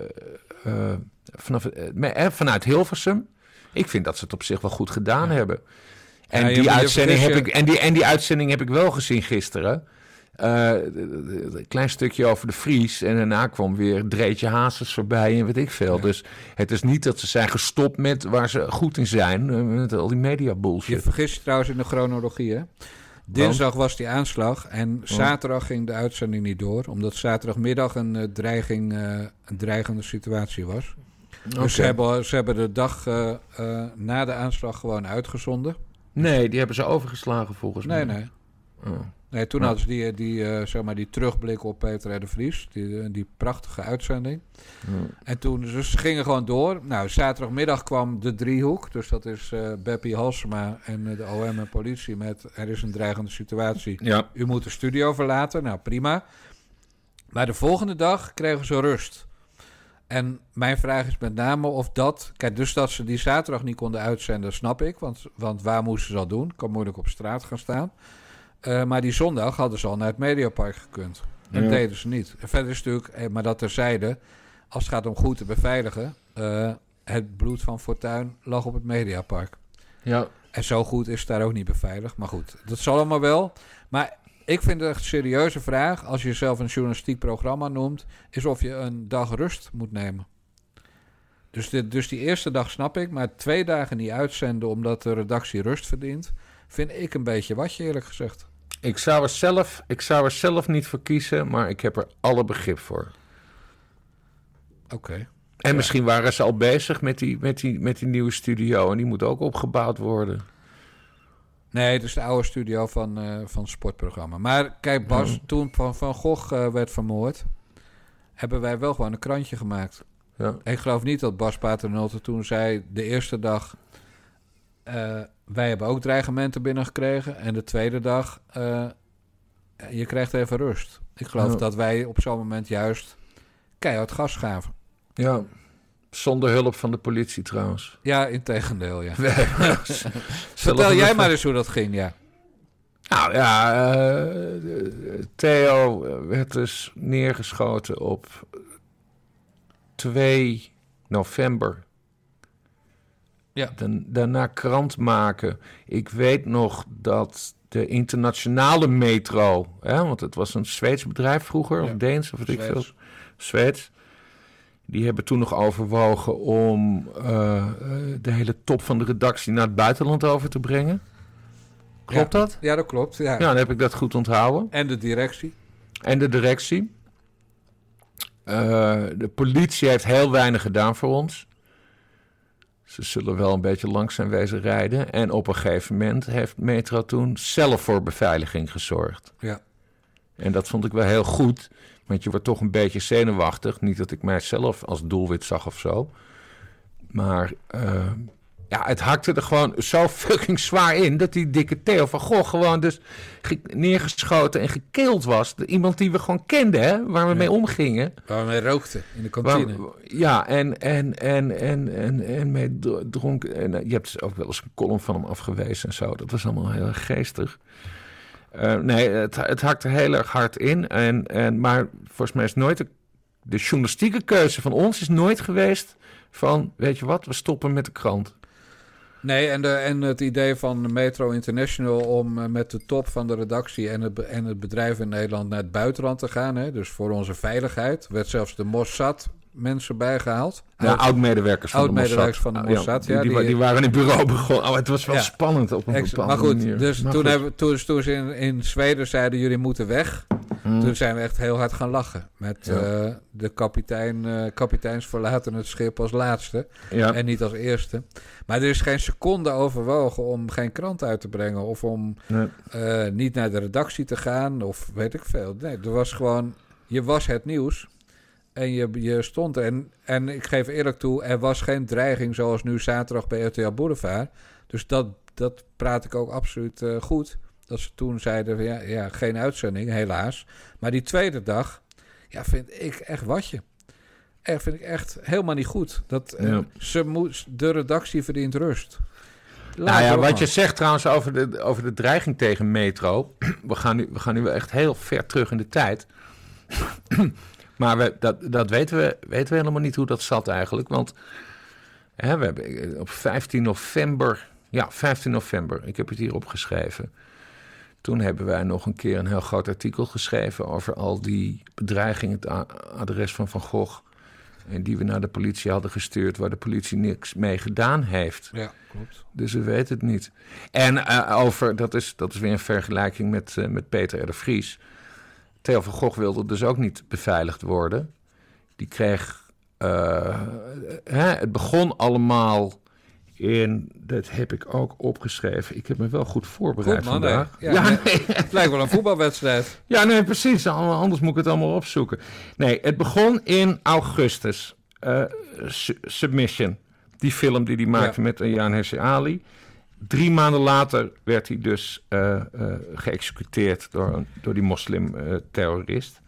eh, vanaf eh, vanuit Hilversum. Ik vind dat ze het op zich wel goed gedaan hebben. En, Ja, die uitzending heb ik, en, die, en die uitzending heb ik wel gezien gisteren. Eh, een klein stukje over de Fries. En daarna kwam weer Dreetje Hazes voorbij en weet ik veel. Dus het is niet dat ze zijn gestopt met waar ze goed in zijn. eh, Met al die media Je bullshit. vergist je trouwens in de chronologie, hè? Dinsdag was die aanslag en zaterdag ging de uitzending niet door, omdat zaterdagmiddag een, eh, dreiging, een dreigende situatie was. Dus ze, hebben, ze hebben de dag na de aanslag gewoon uitgezonden. Nee, die hebben ze overgeslagen volgens Nee, mij. nee. Oh. Nee toen hadden ze die, die, eh, zeg maar die terugblik op Peter R. de Vries, die, eh, die prachtige uitzending. En toen, dus ze gingen gewoon door. Nou, zaterdagmiddag kwam de driehoek. Dus dat is eh Beppie Halsema en de OM en politie met... er is een dreigende situatie. Ja. U moet de studio verlaten. Nou, prima. Maar de volgende dag kregen ze rust. En mijn vraag is met name of dat... Kijk, dus dat ze die zaterdag niet konden uitzenden, snap ik. Want, want waar moesten ze dat doen? Kan moeilijk op straat gaan staan. Eh, maar die zondag hadden ze al naar het Mediapark gekund. En Ja. deden ze niet. En verder is natuurlijk, eh, maar dat terzijde... als het gaat om goed te beveiligen... eh, het bloed van Fortuin lag op het Mediapark. Ja. En zo goed is het daar ook niet beveiligd. Maar goed, dat zal allemaal wel. Maar ik vind het echt een serieuze vraag... als je jezelf een journalistiek programma noemt... is of je een dag rust moet nemen. Dus, dus die eerste dag snap ik... maar twee dagen niet uitzenden... omdat de redactie rust verdient... vind ik een beetje watje eerlijk gezegd. Ik zou, er zelf, ik zou er zelf niet voor kiezen, maar ik heb er alle begrip voor. Oké. En misschien waren ze al bezig met die, met, die, met die nieuwe studio en die moet ook opgebouwd worden. Nee, het is de oude studio van, eh, van het sportprogramma. Maar kijk, Bas, Ja. toen Van, van Gogh eh, werd vermoord... hebben wij wel gewoon een krantje gemaakt. Ja. Ik geloof niet dat Bas Paternotte toen zei... de eerste dag... eh, wij hebben ook dreigementen binnengekregen. En de tweede dag... eh, je krijgt even rust. Ik geloof Ja. dat wij op zo'n moment juist... keihard gas gaven. ja. Zonder hulp van de politie trouwens. Ja, in tegendeel, ja. Vertel jij maar eens hoe dat ging, ja. Nou ja, eh, Theo werd dus neergeschoten op 2 november. Ja. Dan, daarna krant maken. Ik weet nog dat de internationale metro, hè, want het was een Zweeds bedrijf vroeger, Ja, of Deens, of wat ik veel, Zweeds. Die hebben toen nog overwogen om eh, eh, de hele top van de redactie naar het buitenland over te brengen. Klopt Ja. dat? Ja, dat klopt. Ja. Ja, dan heb ik dat goed onthouden. En de directie. En de directie. Eh, de politie heeft heel weinig gedaan voor ons. Ze zullen wel een beetje langzaam wezen rijden. En op een gegeven moment heeft Metro toen zelf voor beveiliging gezorgd. Ja. En dat vond ik wel heel goed. Want je wordt toch een beetje zenuwachtig. Niet dat ik mijzelf als doelwit zag of zo. Maar eh, ja, het hakte er gewoon zo fucking zwaar in... dat die dikke Theo van Gogh gewoon dus ge- neergeschoten en gekeeld was. Iemand die we gewoon kenden, hè, waar we mee omgingen. Waar we mee rookten in de Waar- kantine. ja, en, en, en, en, en, en mee dro- dronken. En, eh, je hebt ook wel eens een column van hem afgewezen en zo. Dat was allemaal heel erg geestig. Eh, nee, het, het hakt er heel erg hard in. En, en, maar volgens mij is nooit de, de journalistieke keuze van ons is nooit geweest van, weet je wat, we stoppen met de krant. Nee, en, de, en het idee van Metro International om eh, met de top van de redactie en het, en het bedrijf in Nederland naar het buitenland te gaan. Hè, dus voor onze veiligheid werd zelfs de Mossad mensen bijgehaald. Ja, oud-medewerkers van, de Oud-medewerkers Mossad. van de Ja, Mossad, die, ja, die, die- die waren in het bureau begonnen. Oh, het was wel Ja. spannend op een bepaalde maar goed, manier. dus Maar toen, goed. hebben, toen, toen ze in, in Zweden zeiden jullie moeten weg. Hmm. Toen zijn we echt heel hard gaan lachen. Met Ja. eh, de kapitein, eh, kapiteins verlaten het schip als laatste. ja. En niet als eerste. Maar er is geen seconde overwogen om geen krant uit te brengen. Of om Nee. eh, niet naar de redactie te gaan. Of weet ik veel. Nee, er was gewoon... Je was het nieuws. En je, je stond er. En, en ik geef eerlijk toe, er was geen dreiging zoals nu zaterdag bij RTL Boulevard. Dus dat, dat praat ik ook absoluut goed. Dat ze toen zeiden, van, ja, ja, geen uitzending, helaas. Maar die tweede dag, ja, vind ik echt watje. Echt, vind ik echt helemaal niet goed. Dat, eh, ze moet, de redactie verdient rust. Laat Nou ja, wat je zegt trouwens over de, over de dreiging tegen Metro. We gaan, nu, we gaan nu wel echt heel ver terug in de tijd. maar we, dat, dat weten, we, weten we helemaal niet hoe dat zat eigenlijk. Want hè, we hebben eh, op 15 november... Ja, 15 november. Ik heb het hier opgeschreven. Toen hebben wij nog een keer een heel groot artikel geschreven... over al die bedreigingen, het adres van Van Gogh... En die we naar de politie hadden gestuurd... waar de politie niks mee gedaan heeft. Ja, klopt. Dus we weten het niet. En eh, over, dat is, dat is weer een vergelijking met, eh, met Peter R. de Vries. Theo van Gogh wilde dus ook niet beveiligd worden. Die kreeg. eh, hè, het begon allemaal in. Dat heb ik ook opgeschreven. Ik heb me wel goed voorbereid Goed man, hè? vandaag. Ja, ja, nee. nee. Het lijkt wel een voetbalwedstrijd. Ja, nee, precies. Anders moet ik het allemaal opzoeken. Nee, het begon in augustus. Eh, Su- Submission. Die film die hij maakte Ja. met Jan Herse Ali. Drie maanden later werd hij dus eh, eh, geëxecuteerd door, door die moslim-terrorist.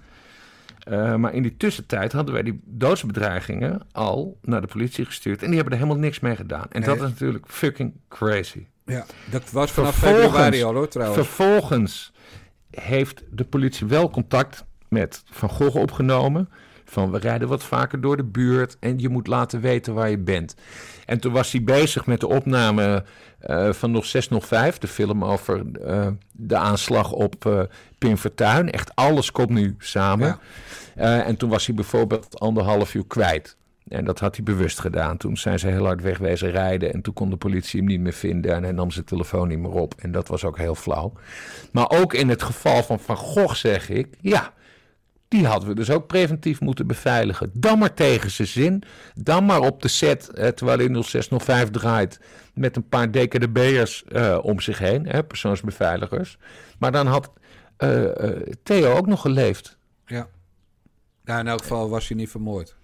Eh, maar in die tussentijd hadden wij die doodsbedreigingen al naar de politie gestuurd. En die hebben er helemaal niks mee gedaan. En dat is natuurlijk fucking crazy. Ja, dat was vanaf Vervolgens- februari al hoor trouwens. Vervolgens heeft de politie wel contact met Van Gogh opgenomen. Van we rijden wat vaker door de buurt en je moet laten weten waar je bent. En toen was hij bezig met de opname eh, van nog 6 nog 5, de film over eh, de aanslag op eh Pim Fortuyn. Echt alles komt nu samen. Ja. En toen was hij bijvoorbeeld anderhalf uur kwijt. En dat had hij bewust gedaan. Toen zijn ze heel hard wegwezen rijden. En toen kon de politie hem niet meer vinden. En hij nam zijn telefoon niet meer op. En dat was ook heel flauw. Maar ook in het geval van Van Gogh zeg ik... Ja, Die hadden we dus ook preventief moeten beveiligen. Dan maar tegen zijn zin. Dan maar op de set, eh, terwijl hij 0605 draait, met een paar DKDB'ers uh, om zich heen, hè, persoonsbeveiligers. Maar dan had uh, Theo ook nog geleefd. Ja. ja, in elk geval was hij niet vermoord.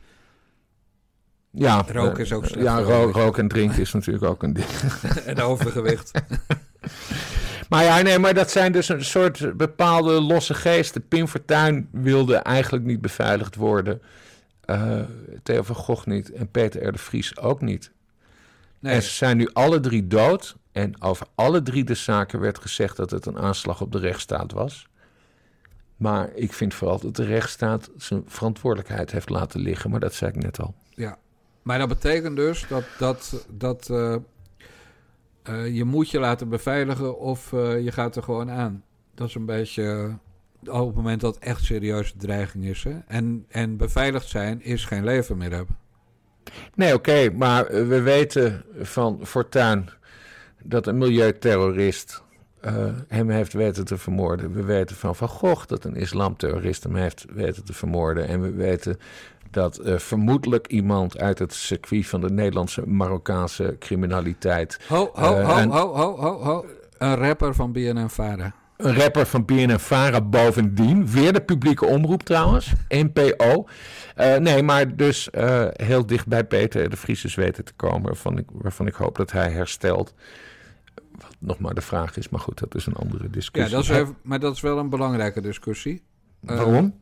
Ja, roken is ook slecht. Ja, ro roken en drinken is natuurlijk ook een ding. en overgewicht. maar ja, nee, maar dat zijn dus een soort bepaalde losse geesten. Pim Fortuyn wilde eigenlijk niet beveiligd worden. Uh, Theo van Gogh niet en Peter R. de Vries ook niet. Nee. En ze zijn nu alle drie dood. En over alle drie de zaken werd gezegd dat het een aanslag op de rechtsstaat was. Maar ik vind vooral dat de rechtsstaat zijn verantwoordelijkheid heeft laten liggen. Maar dat zei ik net al. Ja, maar dat betekent dus dat, dat, dat uh, uh, je moet je laten beveiligen of uh, je gaat er gewoon aan. Dat is een beetje op het moment dat het echt serieuze dreiging is. Hè? En, en beveiligd zijn is geen leven meer hebben. Nee, oké, maar we weten van Fortuin dat een milieuterrorist hem heeft weten te vermoorden. We weten van Van Gogh dat een islamterrorist hem heeft weten te vermoorden. En we weten dat uh, vermoedelijk iemand uit het circuit van de Nederlandse Marokkaanse criminaliteit. Ho, ho, uh, ho, en, ho, ho, ho, ho. Een rapper van BNN-Vara. Een rapper van BNN-Vara bovendien. Weer de publieke omroep trouwens. NPO. Uh, nee, maar dus heel dicht bij Peter de Vries is weten te komen. Waarvan ik, waarvan ik hoop dat hij herstelt. Wat nog maar de vraag is. Maar goed, dat is een andere discussie. Ja, dat is even, maar dat is wel een belangrijke discussie. Waarom?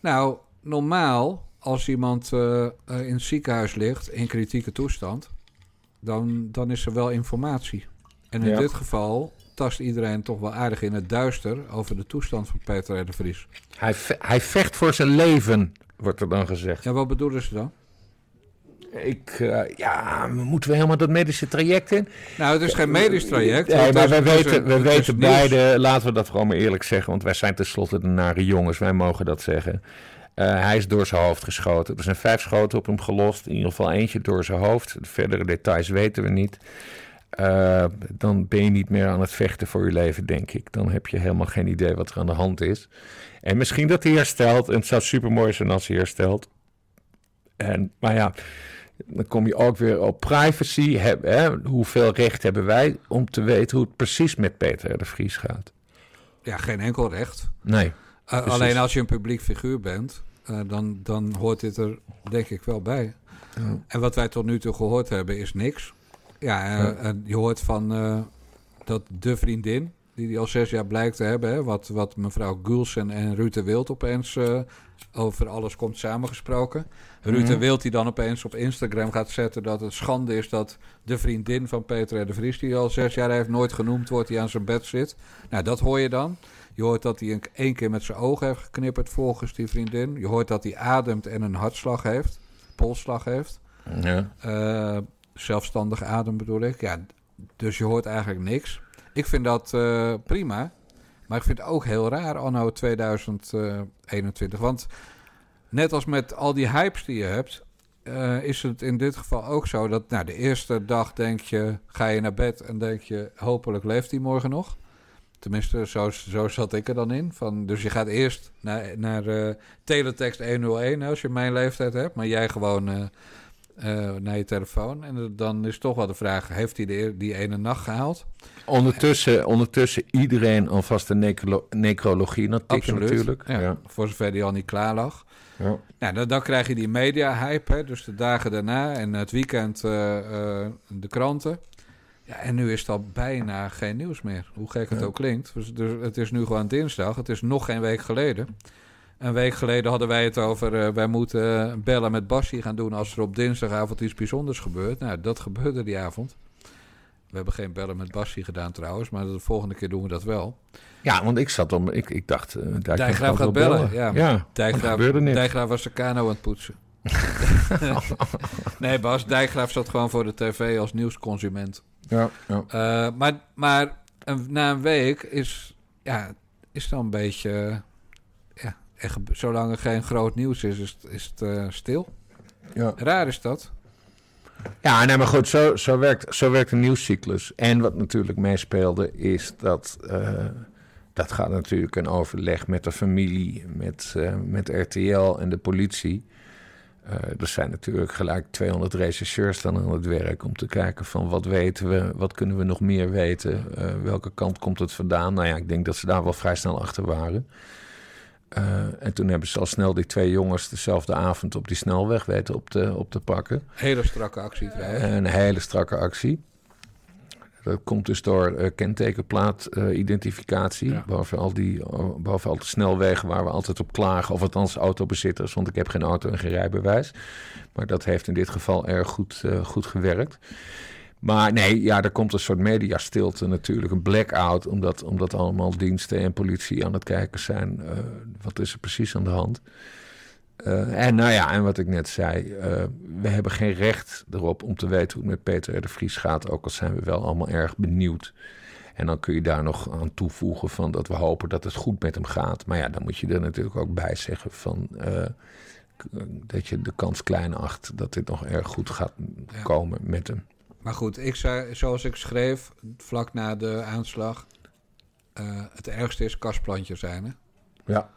nou, normaal, als iemand uh, in het ziekenhuis ligt in kritieke toestand, dan, dan is er wel informatie. En in ja. dit geval tast iedereen toch wel aardig in het duister over de toestand van Peter R. de Vries. Hij, hij vecht voor zijn leven, wordt er dan gezegd. Ja, wat bedoelen ze dan? Ik, uh, ja, moeten we helemaal dat medische traject in? Nou, het is geen medisch traject. Nee, maar we weten, we weten beide, laten we dat gewoon maar eerlijk zeggen, want wij zijn tenslotte de nare jongens, wij mogen dat zeggen. Uh, hij is door zijn hoofd geschoten. Er zijn vijf schoten op hem gelost. In ieder geval eentje door zijn hoofd. De verdere details weten we niet. Uh, dan ben je niet meer aan het vechten voor je leven, denk ik. Dan heb je helemaal geen idee wat er aan de hand is. En misschien dat hij herstelt. En het zou super mooi zijn als hij herstelt. En, maar ja, dan kom je ook weer op privacy. Hè, hoeveel recht hebben wij om te weten hoe het precies met Peter de Vries gaat? Ja, geen enkel recht. Nee. Uh, alleen als je een publiek figuur bent, uh, dan, dan hoort dit er denk ik wel bij. Ja. En wat wij tot nu toe gehoord hebben is niks. Ja, uh, ja. en je hoort van dat de vriendin, die die al zes jaar blijkt te hebben, hè, wat, wat mevrouw Gulsen en Ruud Wild opeens over alles komt samengesproken. Ruud mm -hmm. Wild die dan opeens op Instagram gaat zetten dat het schande is dat de vriendin van Peter de Vries, die al zes jaar heeft, nooit genoemd wordt, die aan zijn bed zit. Nou, dat hoor je dan. Je hoort dat hij een, één keer met zijn ogen heeft geknipperd volgens die vriendin. Je hoort dat hij ademt en een hartslag heeft, polsslag heeft. Ja. Uh, zelfstandig adem bedoel ik. Ja, dus je hoort eigenlijk niks. Ik vind dat uh, prima. Maar ik vind het ook heel raar anno 2021. Want net als met al die hypes die je hebt... Uh, is het in dit geval ook zo dat nou, de eerste dag denk je... ga je naar bed en denk je... hopelijk leeft hij morgen nog. Tenminste, zo, zo zat ik er dan in. Van, dus je gaat eerst naar, naar uh, teletext 101 als je mijn leeftijd hebt. Maar jij gewoon uh, uh, naar je telefoon. En dan is toch wel de vraag, heeft hij de, die ene nacht gehaald? Ondertussen, ondertussen iedereen alvast een necro necrologie natuurlijk. natuurlijk. Ja, ja. Voor zover die al niet klaar lag. Ja. Nou, dan, dan krijg je die media-hype, dus de dagen daarna en het weekend de kranten. Ja, en nu is het al bijna geen nieuws meer. Hoe gek het ja. ook klinkt. Dus, dus, het is nu gewoon dinsdag. Het is nog geen week geleden. Een week geleden hadden wij het over... Uh, wij moeten bellen met Bassie gaan doen... als er op dinsdagavond iets bijzonders gebeurt. Nou, dat gebeurde die avond. We hebben geen bellen met Bassie gedaan trouwens... maar de volgende keer doen we dat wel. Ja, want ik zat om... Ik, ik dacht... Uh, Dijkgraaf gaat bellen. bellen. Ja, ja Dijkgraaf, Dijkgraaf was de kano aan het poetsen. nee, Bas, Dijkgraaf zat gewoon voor de tv als nieuwsconsument. Ja, ja. Uh, maar maar een, na een week is, ja, is dan een beetje... Ja, echt, zolang er geen groot nieuws is, is, is het uh, stil. Ja. Raar is dat. Ja, nee, maar goed, zo, zo, werkt, zo werkt een nieuwscyclus. En wat natuurlijk meespeelde is dat... Uh, dat gaat natuurlijk een overleg met de familie, met, met RTL en de politie. Uh, er zijn natuurlijk gelijk 200 rechercheurs dan aan het werk om te kijken van wat weten we, wat kunnen we nog meer weten, uh, welke kant komt het vandaan. Nou ja, ik denk dat ze daar wel vrij snel achter waren. en toen hebben ze al snel die twee jongens dezelfde avond op die snelweg weten op te, op te pakken. Hele strakke actie trouwens. Een hele strakke actie. Dat komt dus door uh, kentekenplaatidentificatie. Uh, ja. boven, al die, boven al de snelwegen waar we altijd op klagen. Of althans autobezitters, want ik heb geen auto en geen rijbewijs. Maar dat heeft in dit geval erg goed, goed gewerkt. Maar nee, ja, er komt een soort mediastilte natuurlijk, een blackout, omdat, omdat allemaal diensten en politie aan het kijken zijn. Uh, wat is er precies aan de hand? Uh, en nou ja, en wat ik net zei, uh, we hebben geen recht erop om te weten hoe het met Peter R. de Vries gaat, ook al zijn we wel allemaal erg benieuwd. En dan kun je daar nog aan toevoegen van dat we hopen dat het goed met hem gaat. Maar ja, dan moet je er natuurlijk ook bij zeggen van uh, dat je de kans klein acht dat dit nog erg goed gaat ja. komen met hem. Maar goed, ik zei, zoals ik schreef vlak na de aanslag, het ergste is kastplantje zijn. Hè? Ja.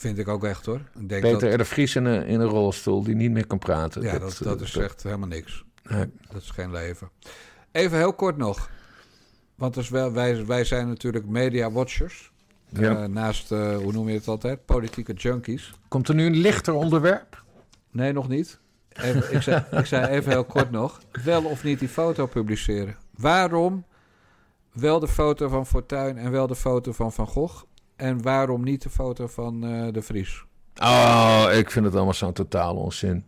Vind ik ook echt hoor. Ik denk Peter dat... De Vries in een, in een rolstoel die niet meer kan praten. Ja, dat, dat, dat is echt helemaal niks. Nee. Dat is geen leven. Even heel kort nog. Want dus wel, wij, wij zijn natuurlijk media watchers. Ja. Uh, naast, uh, hoe noem je het altijd? Politieke junkies. Komt er nu een lichter onderwerp? Nee, nog niet. Even, ik, zei, ik zei even heel kort nog. Wel of niet die foto publiceren. Waarom wel de foto van Fortuyn en wel de foto van Van Gogh? En waarom niet de foto van uh, de Vries? Oh, ik vind het allemaal zo'n totaal onzin.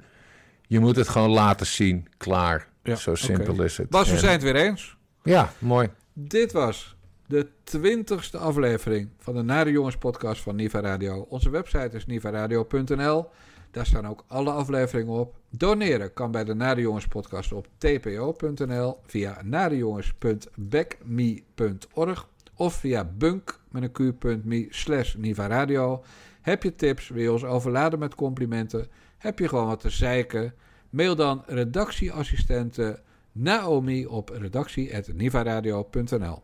Je moet het gewoon laten zien. Klaar. Ja, Zo simpel okay. is het. Bas, we en... zijn het weer eens. Ja, mooi. Dit was de twintigste aflevering van de Nare Jongens podcast van Niva Radio. Onze website is nivaradio.nl. Daar staan ook alle afleveringen op. Doneren kan bij de Nare Jongens podcast op tpo.nl via narejongens.backme.org of via bunk met een q.me slash Niva Radio. Heb je tips, wil je ons overladen met complimenten? Heb je gewoon wat te zeiken? Mail dan redactieassistente Naomi op redactie.nivaradio.nl